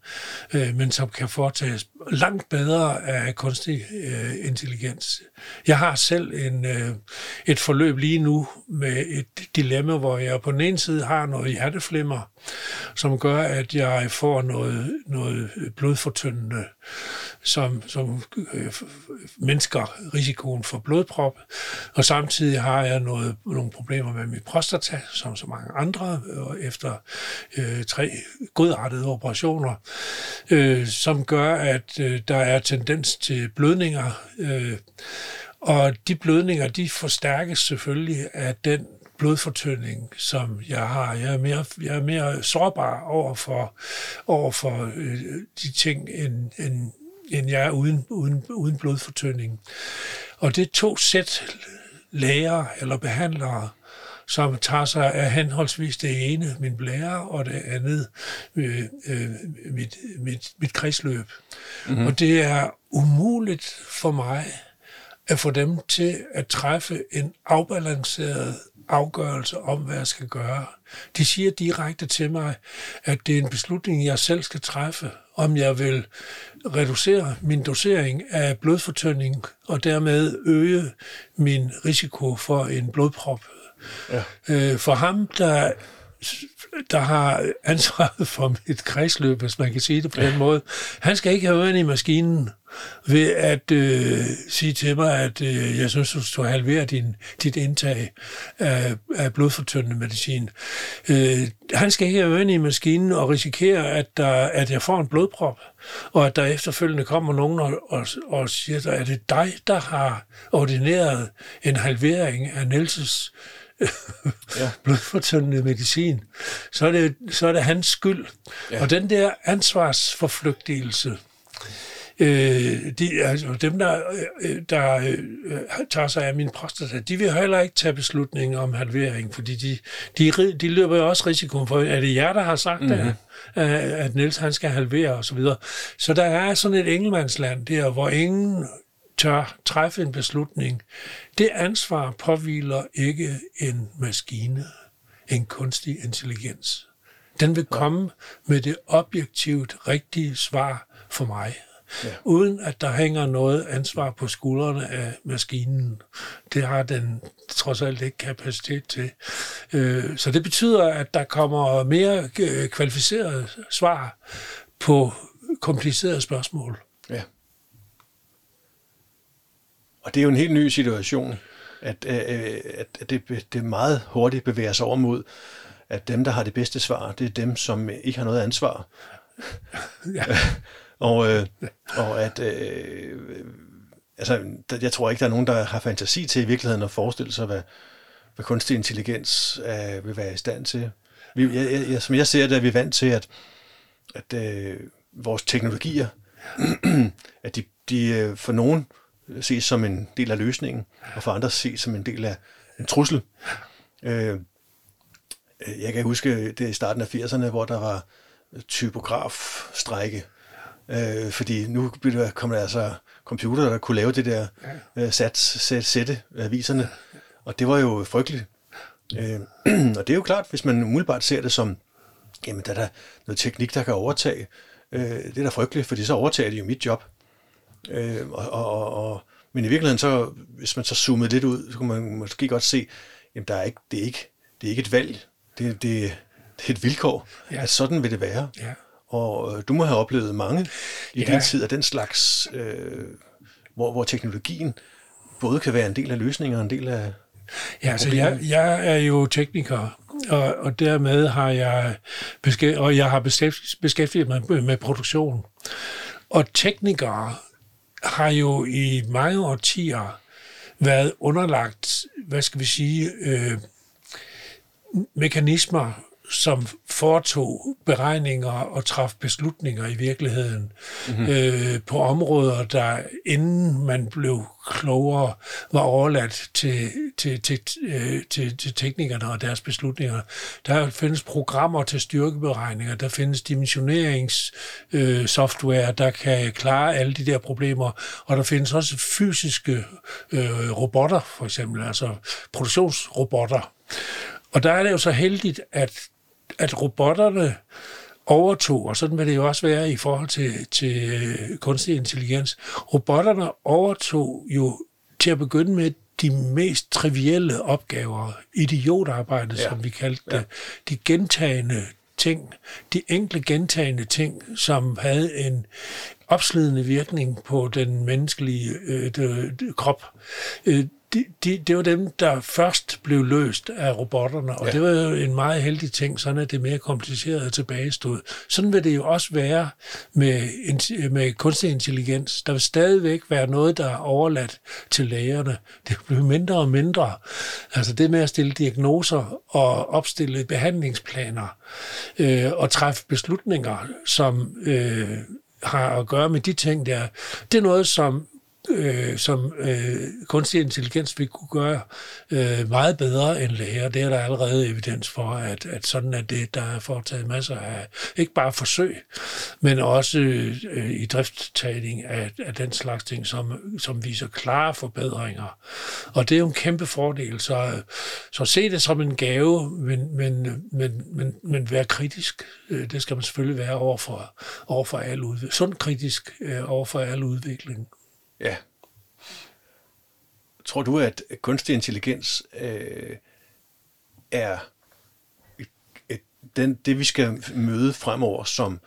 Øh, øh, men som kan foretages langt bedre af kunstig øh, intelligens. Jeg har selv en, øh, et forløb lige nu med et dilemma, hvor jeg på den ene side har noget hjerteflimmer, som gør, at jeg får noget, noget blodfortyndende, som, som øh, mindsker risikoen for blodprop. Og samtidig har jeg noget, nogle problemer med mit prostata, som så mange andre, og efter øh, tre godartede operationer, øh, som gør, at øh, der er tendens til blødninger. Øh, og de blødninger, de forstærkes selvfølgelig af den blodfortynding, som jeg har. Jeg er mere, jeg er mere sårbar over for, over for øh, de ting, end, end, end jeg er uden, uden, uden blodfortynding. Og det er to sæt læger eller behandlere, som tager sig af henholdsvis det ene, min blære, og det andet, øh, øh, mit, mit, mit kredsløb. Mm-hmm. Og det er umuligt for mig at få dem til at træffe en afbalanceret afgørelse om, hvad jeg skal gøre. De siger direkte til mig, at det er en beslutning, jeg selv skal træffe, om jeg vil reducere min dosering af blodfortynding og dermed øge min risiko for en blodprop. Ja. Øh, for ham, der der har ansvaret for mit kredsløb, hvis man kan sige det på den måde. Han skal ikke have ørerne i maskinen ved at øh, sige til mig, at øh, jeg synes, du skal halvere din, dit indtag af, af blodfortyndende medicin. Øh, han skal ikke have ørerne i maskinen og risikere, at, der, at jeg får en blodprop, og at der efterfølgende kommer nogen og, og, og siger, at det dig, der har ordineret en halvering af Nielses ja. blodfortyndende medicin, så er, det, så er det hans skyld. Ja. Og den der ansvarsforflygtigelse, øh, de, altså dem, der, øh, der øh, tager sig af min prostata, de vil heller ikke tage beslutningen om halvering, fordi de, de, de løber jo også risiko for, er det jer, der har sagt mm-hmm. det, at Niels han skal halvere osv. Så, videre. så der er sådan et engelmandsland der, hvor ingen tør træffe en beslutning. Det ansvar påviler ikke en maskine, en kunstig intelligens. Den vil komme med det objektivt rigtige svar for mig. Ja. Uden at der hænger noget ansvar på skuldrene af maskinen. Det har den trods alt ikke kapacitet til. Øh, så det betyder, at der kommer mere øh, kvalificerede svar på komplicerede spørgsmål. Ja. Og det er jo en helt ny situation, at, øh, at, at det, det meget hurtigt bevæger sig over mod, at dem, der har det bedste svar, det er dem, som ikke har noget ansvar. Ja. og, øh, og at... Øh, altså, jeg tror ikke, der er nogen, der har fantasi til i virkeligheden at forestille sig, hvad, hvad kunstig intelligens øh, vil være i stand til. Vi, jeg, jeg, som jeg ser det, er vi vant til, at, at øh, vores teknologier, at de, de øh, for nogen ses som en del af løsningen, og for andre ses som en del af en trussel. Øh, jeg kan huske det i starten af 80'erne, hvor der var typografstrække, øh, fordi nu kom der altså computer, der kunne lave det der øh, sat, sæt, sætte aviserne, og det var jo frygteligt. Øh, og det er jo klart, hvis man umiddelbart ser det som, jamen der er der noget teknik, der kan overtage, øh, det er da frygteligt, fordi så overtager de jo mit job. Øh, og, og, og, men i virkeligheden, så, hvis man så zoomede lidt ud, så kunne man måske godt se, at der er ikke, det, er ikke, det er ikke et valg. Det, det, det er et vilkår, ja. at sådan vil det være. Ja. Og øh, du må have oplevet mange i ja. din tid af den slags, øh, hvor, hvor teknologien både kan være en del af løsningen og en del af Ja, altså jeg, jeg er jo tekniker, og, og dermed har jeg, beskæft, og jeg har beskæftiget mig med, med produktion. Og teknikere har jo i mange årtier været underlagt, hvad skal vi sige, øh, mekanismer, som foretog beregninger og traf beslutninger i virkeligheden mm-hmm. øh, på områder, der inden man blev klogere, var overladt til, til, til, øh, til, til teknikerne og deres beslutninger. Der findes programmer til styrkeberegninger, der findes dimensioneringssoftware, øh, der kan klare alle de der problemer, og der findes også fysiske øh, robotter, for eksempel, altså produktionsrobotter. Og der er det jo så heldigt, at at robotterne overtog, og sådan vil det jo også være i forhold til, til øh, kunstig intelligens, robotterne overtog jo til at begynde med de mest trivielle opgaver, idiotarbejde, ja. som vi kaldte det, ja. de gentagende ting, de enkle gentagende ting, som havde en opslidende virkning på den menneskelige øh, de, de, krop. Øh, de, de, det var dem, der først blev løst af robotterne, og ja. det var jo en meget heldig ting, sådan at det mere kompliceret tilbagestod. Sådan vil det jo også være med, med kunstig intelligens. Der vil stadigvæk være noget, der er overladt til lægerne. Det bliver mindre og mindre. Altså det med at stille diagnoser og opstille behandlingsplaner øh, og træffe beslutninger, som øh, har at gøre med de ting der, det er noget, som øh, som øh, kunstig intelligens vil kunne gøre øh, meget bedre end læger. Det er der allerede evidens for, at, at sådan er det. Der er foretaget masser af, ikke bare forsøg, men også øh, i drifttagning af, af den slags ting, som, som viser klare forbedringer. Og det er jo en kæmpe fordel. Så, så se det som en gave, men, men, men, men, men vær kritisk. Øh, det skal man selvfølgelig være over for, over for al udvikling. Sund kritisk øh, over for al udvikling. Ja. Tror du, at kunstig intelligens øh, er et, et, den, det, vi skal møde fremover, som,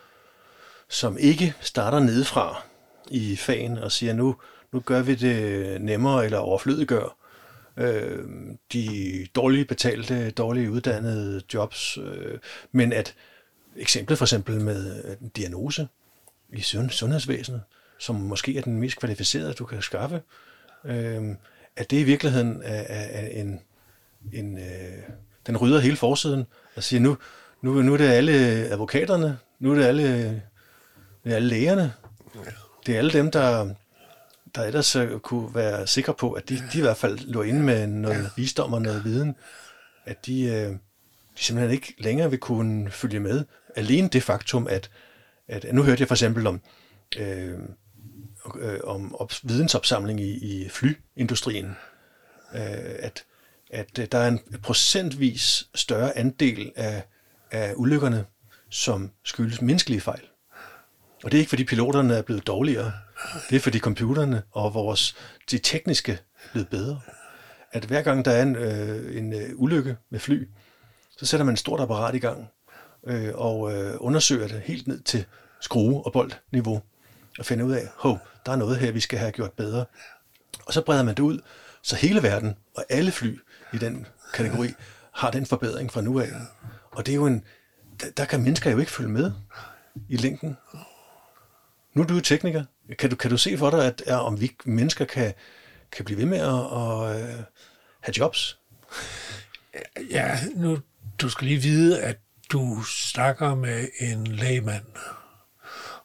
som ikke starter nedefra i fagen og siger, nu, nu gør vi det nemmere eller overflødiggør øh, de dårligt betalte, dårligt uddannede jobs, øh, men at eksemplet for eksempel med øh, diagnose i sundhedsvæsenet, som måske er den mest kvalificerede, du kan skaffe, øh, at det i virkeligheden øh, er, er en, en øh, den rydder hele forsiden og siger, nu, nu, nu er det alle advokaterne, nu er det alle, det er alle lægerne, det er alle dem, der, der ellers øh, kunne være sikre på, at de, de i hvert fald lå inde med noget visdom og noget viden, at de, øh, de simpelthen ikke længere vil kunne følge med. Alene det faktum, at, at nu hørte jeg for eksempel om, øh, øh, om op, vidensopsamling i, i flyindustrien, øh, at, at øh, der er en procentvis større andel af, af ulykkerne, som skyldes menneskelige fejl. Og det er ikke, fordi piloterne er blevet dårligere. Det er, fordi computerne og vores, de tekniske er blevet bedre. At hver gang der er en, øh, en øh, ulykke med fly, så sætter man et stort apparat i gang øh, og øh, undersøger det helt ned til skrue- og boldniveau og finder ud af, hov, der er noget her, vi skal have gjort bedre. Og så breder man det ud, så hele verden og alle fly i den kategori har den forbedring fra nu af. Og det er jo en, der, kan mennesker jo ikke følge med i længden. Nu er du jo tekniker. Kan du, kan du se for dig, at, at om vi mennesker kan, kan blive ved med at, at, at have jobs? Ja, nu du skal lige vide, at du snakker med en lægmand.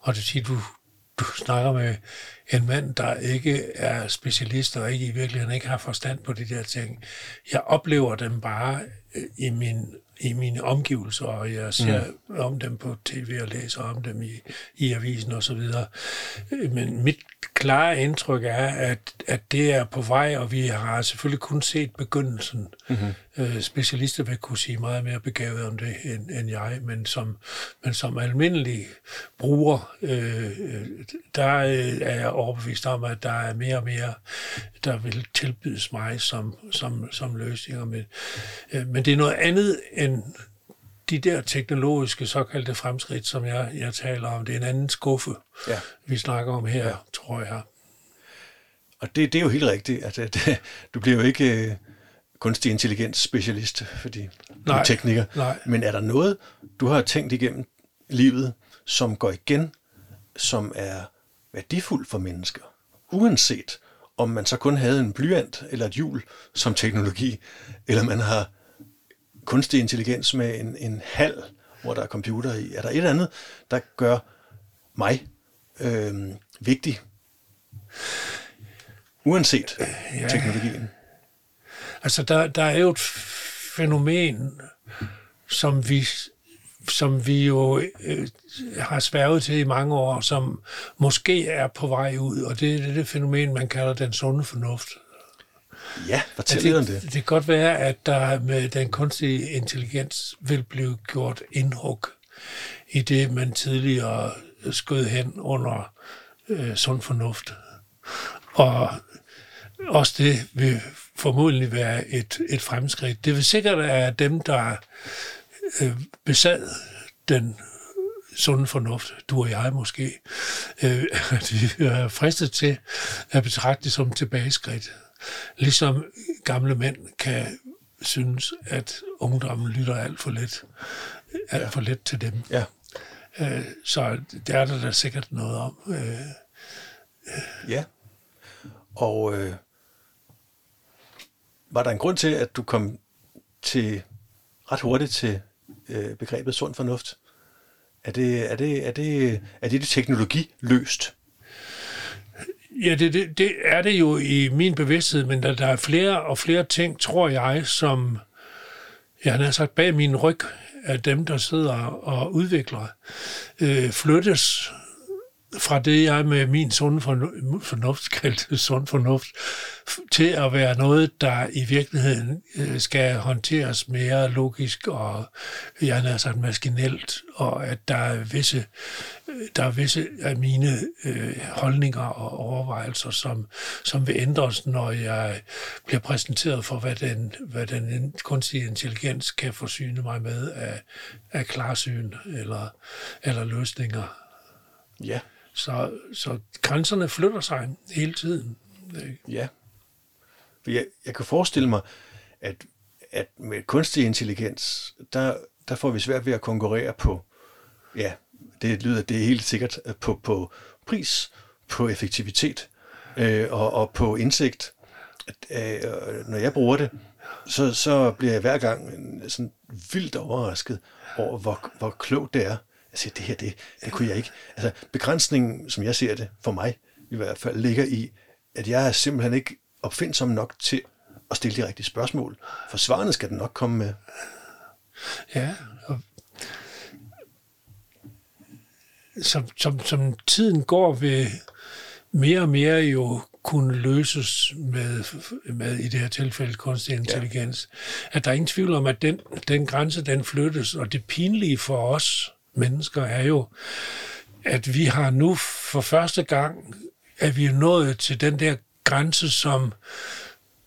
Og det siger, du, du snakker med en mand, der ikke er specialist og ikke i virkeligheden ikke har forstand på de der ting. Jeg oplever dem bare i min i mine omgivelser, og jeg ser mm. om dem på tv og læser om dem i, i avisen og så videre. Men mit klare indtryk er, at, at det er på vej, og vi har selvfølgelig kun set begyndelsen. Mm-hmm. Øh, specialister vil kunne sige meget mere begavet om det end, end jeg, men som, men som almindelig bruger, øh, der er jeg overbevist om, at der er mere og mere, der vil tilbydes mig som, som, som løsninger. Men, øh, men det er noget andet end de der teknologiske såkaldte fremskridt, som jeg, jeg taler om, det er en anden skuffe, ja. vi snakker om her, ja. tror jeg. Og det, det er jo helt rigtigt. at det, du bliver jo ikke øh, kunstig intelligens specialist, fordi nej, du er tekniker. Nej. Men er der noget, du har tænkt igennem livet, som går igen, som er værdifuldt for mennesker, uanset om man så kun havde en blyant eller et hjul som teknologi, eller man har kunstig intelligens med en, en hal, hvor der er computer i. Er der et eller andet, der gør mig øh, vigtig? Uanset ja. teknologien. Altså, der, der er jo et fænomen, som vi, som vi jo øh, har sværget til i mange år, som måske er på vej ud, og det er det, det fænomen, man kalder den sunde fornuft. Ja, fortæl lidt om det. Det kan godt være, at der med den kunstige intelligens vil blive gjort indhug i det, man tidligere skød hen under øh, sund fornuft. Og også det vil formodentlig være et, et fremskridt. Det vil sikkert være dem, der øh, besad den sunde fornuft, du og jeg måske, øh, de er fristet til at betragte det som tilbageskridt. Ligesom gamle mænd kan synes, at ungdommen lytter alt for let, alt ja. for let til dem. Ja. Øh, så det er der da sikkert noget om. Øh, ja. Og øh, var der en grund til, at du kom til ret hurtigt til øh, begrebet sund fornuft? Er det, er det, er det, er det, det teknologiløst? Ja, det, det, det er det jo i min bevidsthed, men der, der er flere og flere ting, tror jeg, som jeg har sagt bag min ryg af dem, der sidder og udvikler, øh, flyttes fra det, jeg med min sund fornuft kaldte sund fornuft, til at være noget, der i virkeligheden øh, skal håndteres mere logisk og, jeg har sagt, maskinelt, og at der er visse, øh, der er visse af mine øh, holdninger og overvejelser, som, som vil ændres, når jeg bliver præsenteret for, hvad den, hvad den kunstige intelligens kan forsyne mig med af, af klarsyn eller, eller løsninger. Ja. Så, så grænserne flytter sig hele tiden. Ja. Jeg, jeg kan forestille mig, at, at med kunstig intelligens, der, der får vi svært ved at konkurrere på, ja, det lyder, det er helt sikkert, på, på pris, på effektivitet øh, og, og på indsigt. At, øh, når jeg bruger det, så, så bliver jeg hver gang sådan vildt overrasket over, hvor, hvor klogt det er jeg siger, det her, det, det kunne jeg ikke. Altså, begrænsningen, som jeg ser det, for mig i hvert fald, ligger i, at jeg er simpelthen ikke opfindsom nok til at stille de rigtige spørgsmål. For svarene skal den nok komme med. Ja, og som, som, som tiden går, vil mere og mere jo kunne løses med, med i det her tilfælde kunstig intelligens. Ja. At der er ingen tvivl om, at den, den grænse, den flyttes, og det pinlige for os, mennesker, er jo, at vi har nu for første gang, at vi er nået til den der grænse, som,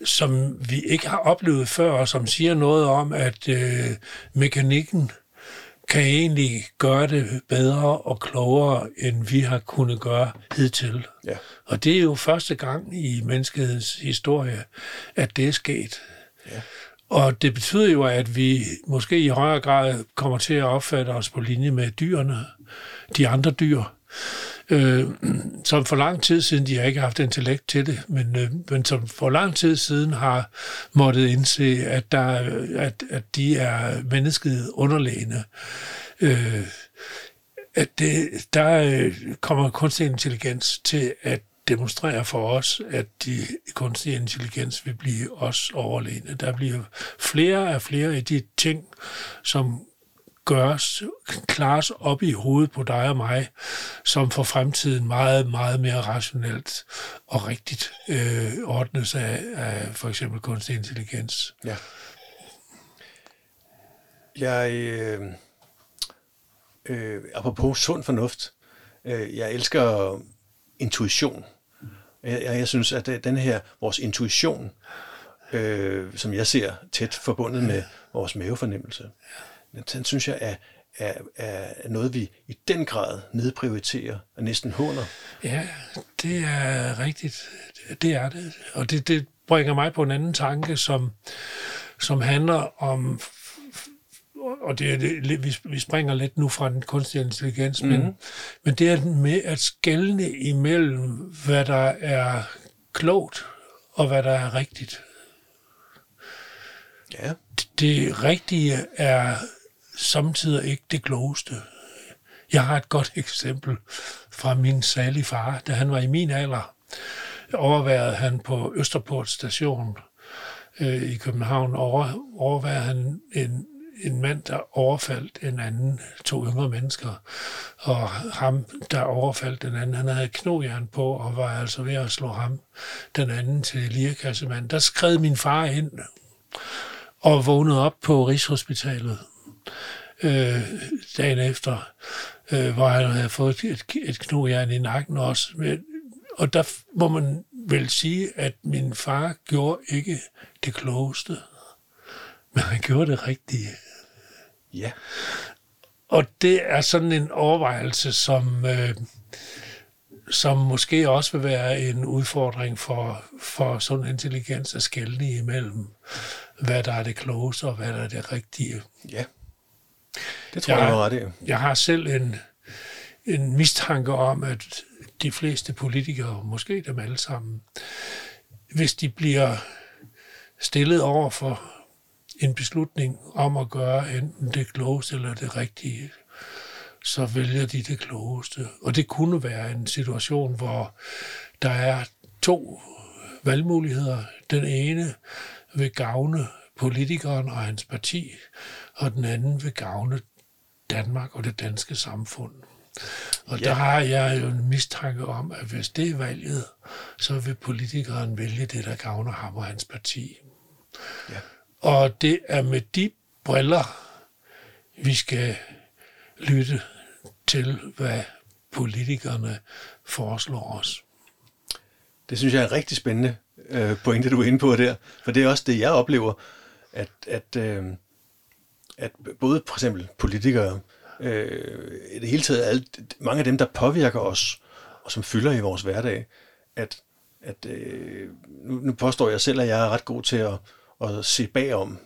som vi ikke har oplevet før, og som siger noget om, at øh, mekanikken kan egentlig gøre det bedre og klogere, end vi har kunnet gøre hidtil. Ja. Og det er jo første gang i menneskehedens historie, at det er sket. Ja. Og det betyder jo, at vi måske i højere grad kommer til at opfatte os på linje med dyrene, de andre dyr, øh, som for lang tid siden, de har ikke haft intellekt til det, men, øh, men som for lang tid siden har måttet indse, at, der, at, at de er mennesket underlegne. Øh, at det, der øh, kommer kunstig intelligens til at demonstrerer for os, at de kunstige intelligens vil blive os overlegne. Der bliver flere og flere af de ting, som gøres, klares op i hovedet på dig og mig, som for fremtiden meget, meget mere rationelt og rigtigt øh, ordnes af, af for eksempel kunstig intelligens. Ja. Jeg, øh, øh, apropos sund fornuft, øh, jeg elsker intuition. Jeg, jeg synes, at øh, den her, vores intuition, øh, som jeg ser tæt forbundet med vores mavefornemmelse, den synes jeg er, er, er noget, vi i den grad nedprioriterer og næsten håner. Ja, det er rigtigt. Det er det. Og det, det bringer mig på en anden tanke, som, som handler om og det er det, vi, vi springer lidt nu fra den kunstige intelligens, mm. men, men det er med at skælne imellem, hvad der er klogt og hvad der er rigtigt. Ja. Det, det rigtige er samtidig ikke det klogeste. Jeg har et godt eksempel fra min salige far, da han var i min alder. Overværede han på Østerport station øh, i København, over, overværede han en en mand, der overfaldt en anden, to yngre mennesker, og ham, der overfaldt den anden, han havde knogjern på, og var altså ved at slå ham, den anden til lirakassemand. Der skred min far ind, og vågnede op på Rigshospitalet øh, dagen efter, øh, hvor han havde fået et, et knogjern i nakken også. Og der må man vel sige, at min far gjorde ikke det klogeste, men han gjorde det rigtige. Ja. Og det er sådan en overvejelse, som, øh, som måske også vil være en udfordring for, for sådan intelligens at skælne imellem, hvad der er det klogeste og hvad der er det rigtige. Ja, det tror jeg, jeg ret Jeg har selv en, en mistanke om, at de fleste politikere, måske dem alle sammen, hvis de bliver stillet over for en beslutning om at gøre enten det klogeste eller det rigtige, så vælger de det klogeste. Og det kunne være en situation, hvor der er to valgmuligheder. Den ene vil gavne politikeren og hans parti, og den anden vil gavne Danmark og det danske samfund. Og ja. der har jeg jo en mistanke om, at hvis det er valget, så vil politikeren vælge det, der gavner ham og hans parti. Ja. Og det er med de briller, vi skal lytte til, hvad politikerne foreslår os. Det synes jeg er rigtig spændende øh, pointe, du er inde på der. For det er også det, jeg oplever, at, at, øh, at både for eksempel politikere, øh, i det hele taget alt, mange af dem, der påvirker os, og som fylder i vores hverdag, at, at øh, nu, nu påstår jeg selv, at jeg er ret god til at, at se bagom,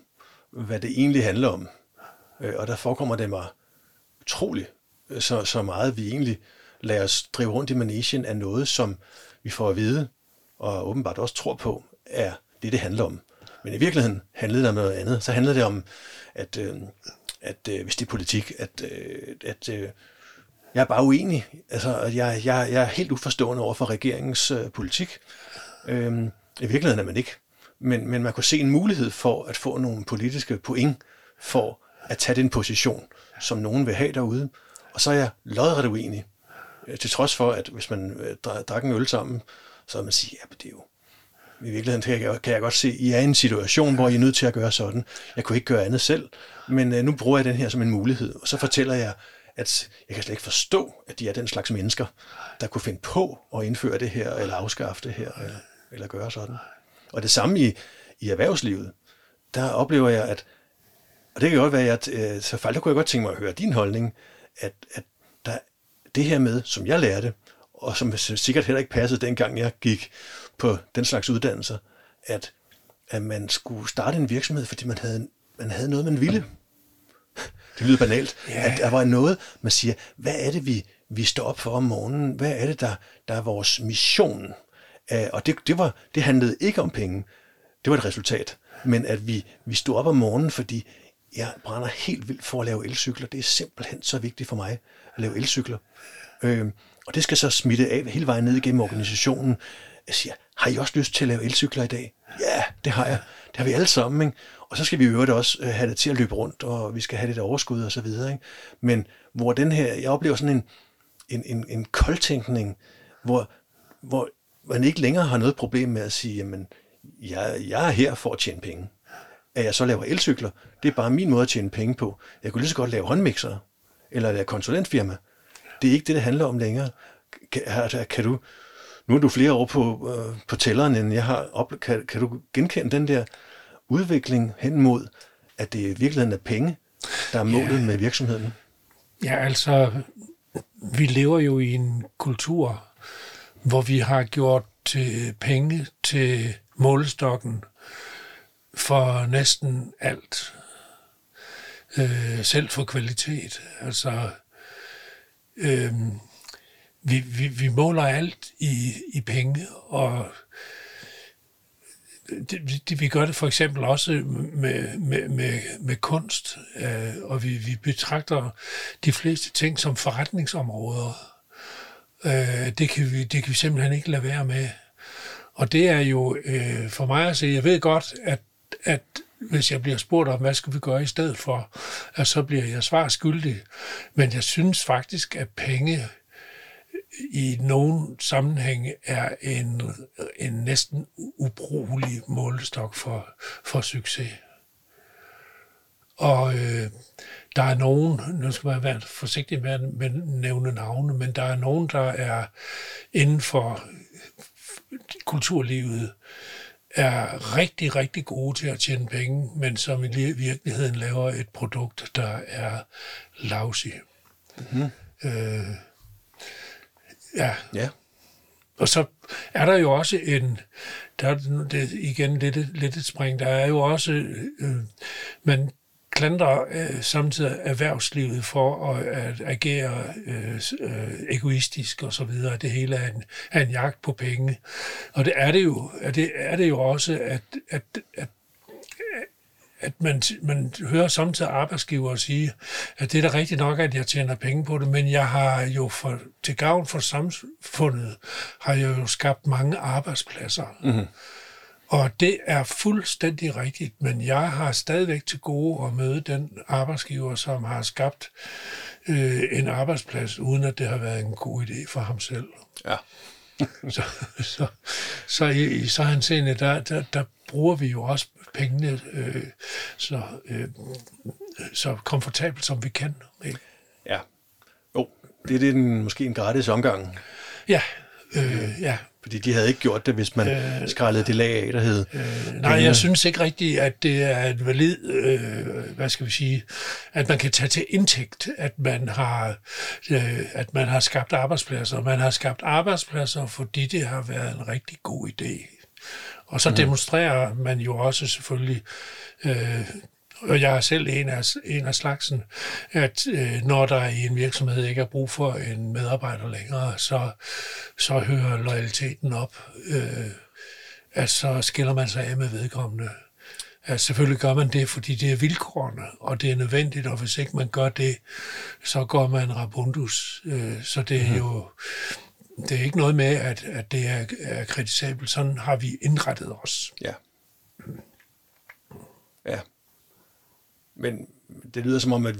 hvad det egentlig handler om. Øh, og der forekommer det mig utroligt øh, så, så meget, vi egentlig lader os drive rundt i manesien af noget, som vi får at vide, og åbenbart også tror på, er det, det handler om. Men i virkeligheden handlede det om noget andet. Så handlede det om, at, øh, at øh, hvis det er politik, at, øh, at øh, jeg er bare uenig. Altså, jeg, jeg, jeg er helt uforstående over for regeringens øh, politik. Øh, I virkeligheden er man ikke. Men, men man kunne se en mulighed for at få nogle politiske point for at tage den position, som nogen vil have derude. Og så er jeg lodret uenig. Øh, til trods for, at hvis man øh, drak en øl sammen, så vil man sige, ja, det er jo i virkeligheden kan jeg, kan jeg godt se, at I er i en situation, hvor I er nødt til at gøre sådan. Jeg kunne ikke gøre andet selv, men øh, nu bruger jeg den her som en mulighed. Og så fortæller jeg, at jeg kan slet ikke forstå, at de er den slags mennesker, der kunne finde på at indføre det her, eller afskaffe det her, eller, eller gøre sådan. Og det samme i, i erhvervslivet, der oplever jeg, at, og det kan godt være, at øh, så faldt, der kunne jeg godt tænke mig at høre din holdning, at, at der, det her med, som jeg lærte, og som sikkert heller ikke passede dengang jeg gik på den slags uddannelser, at, at man skulle starte en virksomhed, fordi man havde, man havde noget, man ville. Det lyder banalt. Yeah. At der var noget, man siger, hvad er det, vi, vi står op for om morgenen? Hvad er det, der, der er vores mission? Øh, og det, det, var, det handlede ikke om penge. Det var et resultat. Men at vi, vi stod op om morgenen, fordi jeg brænder helt vildt for at lave elcykler. Det er simpelthen så vigtigt for mig at lave elcykler. Øh, og det skal så smitte af hele vejen ned igennem organisationen. Jeg siger, har I også lyst til at lave elcykler i dag? Ja, det har jeg. Det har vi alle sammen. Ikke? Og så skal vi i øvrigt også øh, have det til at løbe rundt, og vi skal have lidt overskud og så videre. Ikke? Men hvor den her, jeg oplever sådan en, en, en, en koldtænkning, hvor, hvor man ikke længere har noget problem med at sige, jamen, jeg, jeg er her for at tjene penge. At jeg så laver elcykler, det er bare min måde at tjene penge på. Jeg kunne lige så godt lave håndmixere, eller lave konsulentfirma. Det er ikke det, det handler om længere. Kan, kan du, nu er du flere år på, øh, på tælleren, end jeg har op, kan, kan du genkende den der udvikling hen mod, at det i virkeligheden er penge, der er målet ja. med virksomheden? Ja, altså, vi lever jo i en kultur, hvor vi har gjort til penge til målestokken for næsten alt. Øh, selv for kvalitet. Altså, øh, vi, vi, vi måler alt i, i penge, og det, det, vi gør det for eksempel også med, med, med, med kunst, øh, og vi, vi betragter de fleste ting som forretningsområder. Øh, det, kan vi, det kan vi simpelthen ikke lade være med. Og det er jo øh, for mig at sige, jeg ved godt, at, at hvis jeg bliver spurgt om, hvad skal vi gøre i stedet for, at så bliver jeg svar skyldig. Men jeg synes faktisk, at penge i nogen sammenhæng er en, en næsten ubrugelig målestok for, for succes. Og øh, der er nogen, nu skal man være forsigtig med at nævne navne, men der er nogen, der er inden for kulturlivet, er rigtig, rigtig gode til at tjene penge, men som i virkeligheden laver et produkt, der er lousy. Mm-hmm. Øh, Ja. ja. Og så er der jo også en, der er det igen lidt, lidt et spring, der er jo også, øh, man klandrer øh, samtidig erhvervslivet for at, at agere øh, øh, egoistisk og så videre. Det hele er en, er en jagt på penge. Og det er det jo, er det, er det jo også, at, at, at, at man, man hører samtidig arbejdsgiver sige, at det er da rigtigt nok, at jeg tjener penge på det, men jeg har jo for, til gavn for samfundet, har jeg jo skabt mange arbejdspladser. Mm-hmm. Og det er fuldstændig rigtigt, men jeg har stadigvæk til gode at møde den arbejdsgiver, som har skabt øh, en arbejdsplads, uden at det har været en god idé for ham selv. Ja. så, så, så i, i så han scene, der, der, der bruger vi jo også pengene øh, så, øh, så komfortabelt, som vi kan. Ikke? Ja. Jo, det er det en, måske en gratis omgang. Ja, øh, ja. Fordi de havde ikke gjort det, hvis man øh, skrællede det lag af, der hed... Øh, nej, jeg synes ikke rigtigt, at det er et valid, øh, hvad skal vi sige, at man kan tage til indtægt, at man har, øh, at man har skabt arbejdspladser. Man har skabt arbejdspladser, fordi det har været en rigtig god idé. Og så mm. demonstrerer man jo også selvfølgelig øh, og jeg er selv en af, en af slagsen, at øh, når der i en virksomhed ikke er brug for en medarbejder længere, så, så hører loyaliteten op. Øh, at så skiller man sig af med vedkommende. At selvfølgelig gør man det, fordi det er vilkårene, og det er nødvendigt, og hvis ikke man gør det, så går man rabundus. Øh, så det er mm. jo det er ikke noget med, at, at det er, er kritisabelt. Sådan har vi indrettet os. Ja. Ja. Men det lyder som om, at,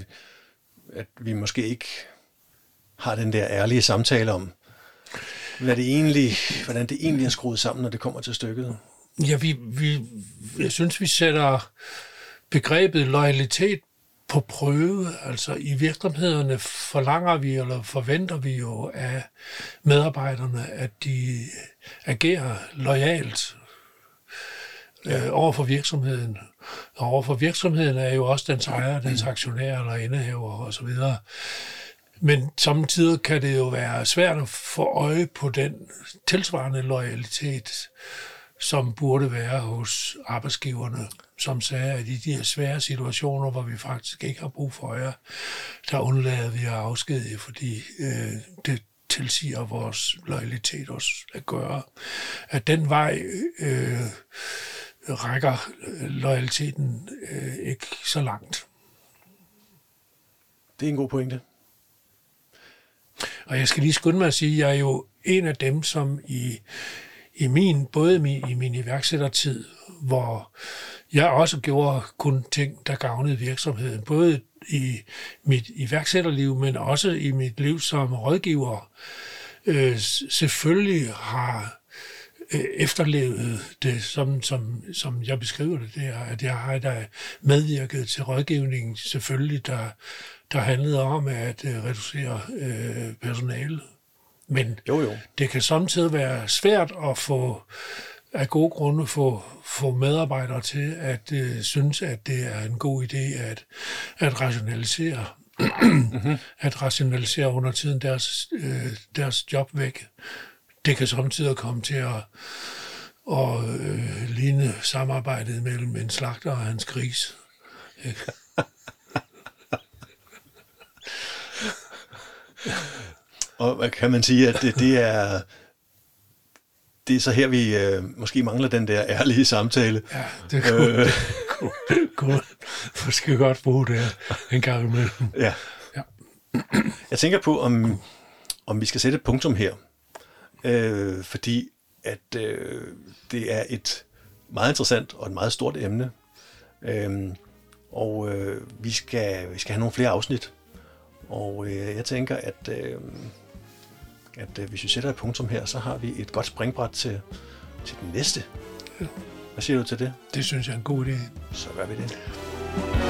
at vi måske ikke har den der ærlige samtale om, hvad det egentlig, hvordan det egentlig er skruet sammen, når det kommer til stykket. Ja, vi, vi, jeg synes, vi sætter begrebet loyalitet på prøve. Altså i virksomhederne forlanger vi, eller forventer vi jo af medarbejderne, at de agerer lojalt ja. øh, over for virksomheden. Og overfor virksomheden er jo også dens ejer, dens aktionær eller indehaver osv. Men samtidig kan det jo være svært at få øje på den tilsvarende loyalitet, som burde være hos arbejdsgiverne, som sagde, at i de her svære situationer, hvor vi faktisk ikke har brug for jer, der undlader vi at afskedige, fordi øh, det tilsiger vores loyalitet også at gøre. At den vej øh, rækker loyaliteten øh, ikke så langt. Det er en god pointe. Og jeg skal lige skynde mig at sige, at jeg er jo en af dem, som i, i min, både min, i min iværksættertid, hvor jeg også gjorde kun ting, der gavnede virksomheden, både i mit iværksætterliv, men også i mit liv som rådgiver, øh, selvfølgelig har Øh, efterlevet det, som, som, som jeg beskriver det, det er, at jeg har da medvirket til rådgivningen, selvfølgelig, der, der handlede om at uh, reducere uh, personalet. Men jo, jo. det kan samtidig være svært at få af gode grunde få, få medarbejdere til at uh, synes, at det er en god idé at, at rationalisere mm-hmm. at rationalisere under tiden deres, øh, deres job væk det kan samtidig komme til at, at øh, ligne samarbejdet mellem en slagter og hans gris. og hvad kan man sige, at det, det er det er så her, vi øh, måske mangler den der ærlige samtale. Ja, det kunne, øh. det kunne, måske godt bruge det en gang imellem. Ja. ja. Jeg tænker på, om, om vi skal sætte et punktum her øh, fordi at øh, det er et meget interessant og et meget stort emne. Øh, og øh, vi, skal, vi skal have nogle flere afsnit. Og øh, jeg tænker, at, øh, at øh, hvis vi sætter et punktum her, så har vi et godt springbræt til, til den næste. Ja. Hvad siger du til det? Det synes jeg er en god idé. Så gør vi det.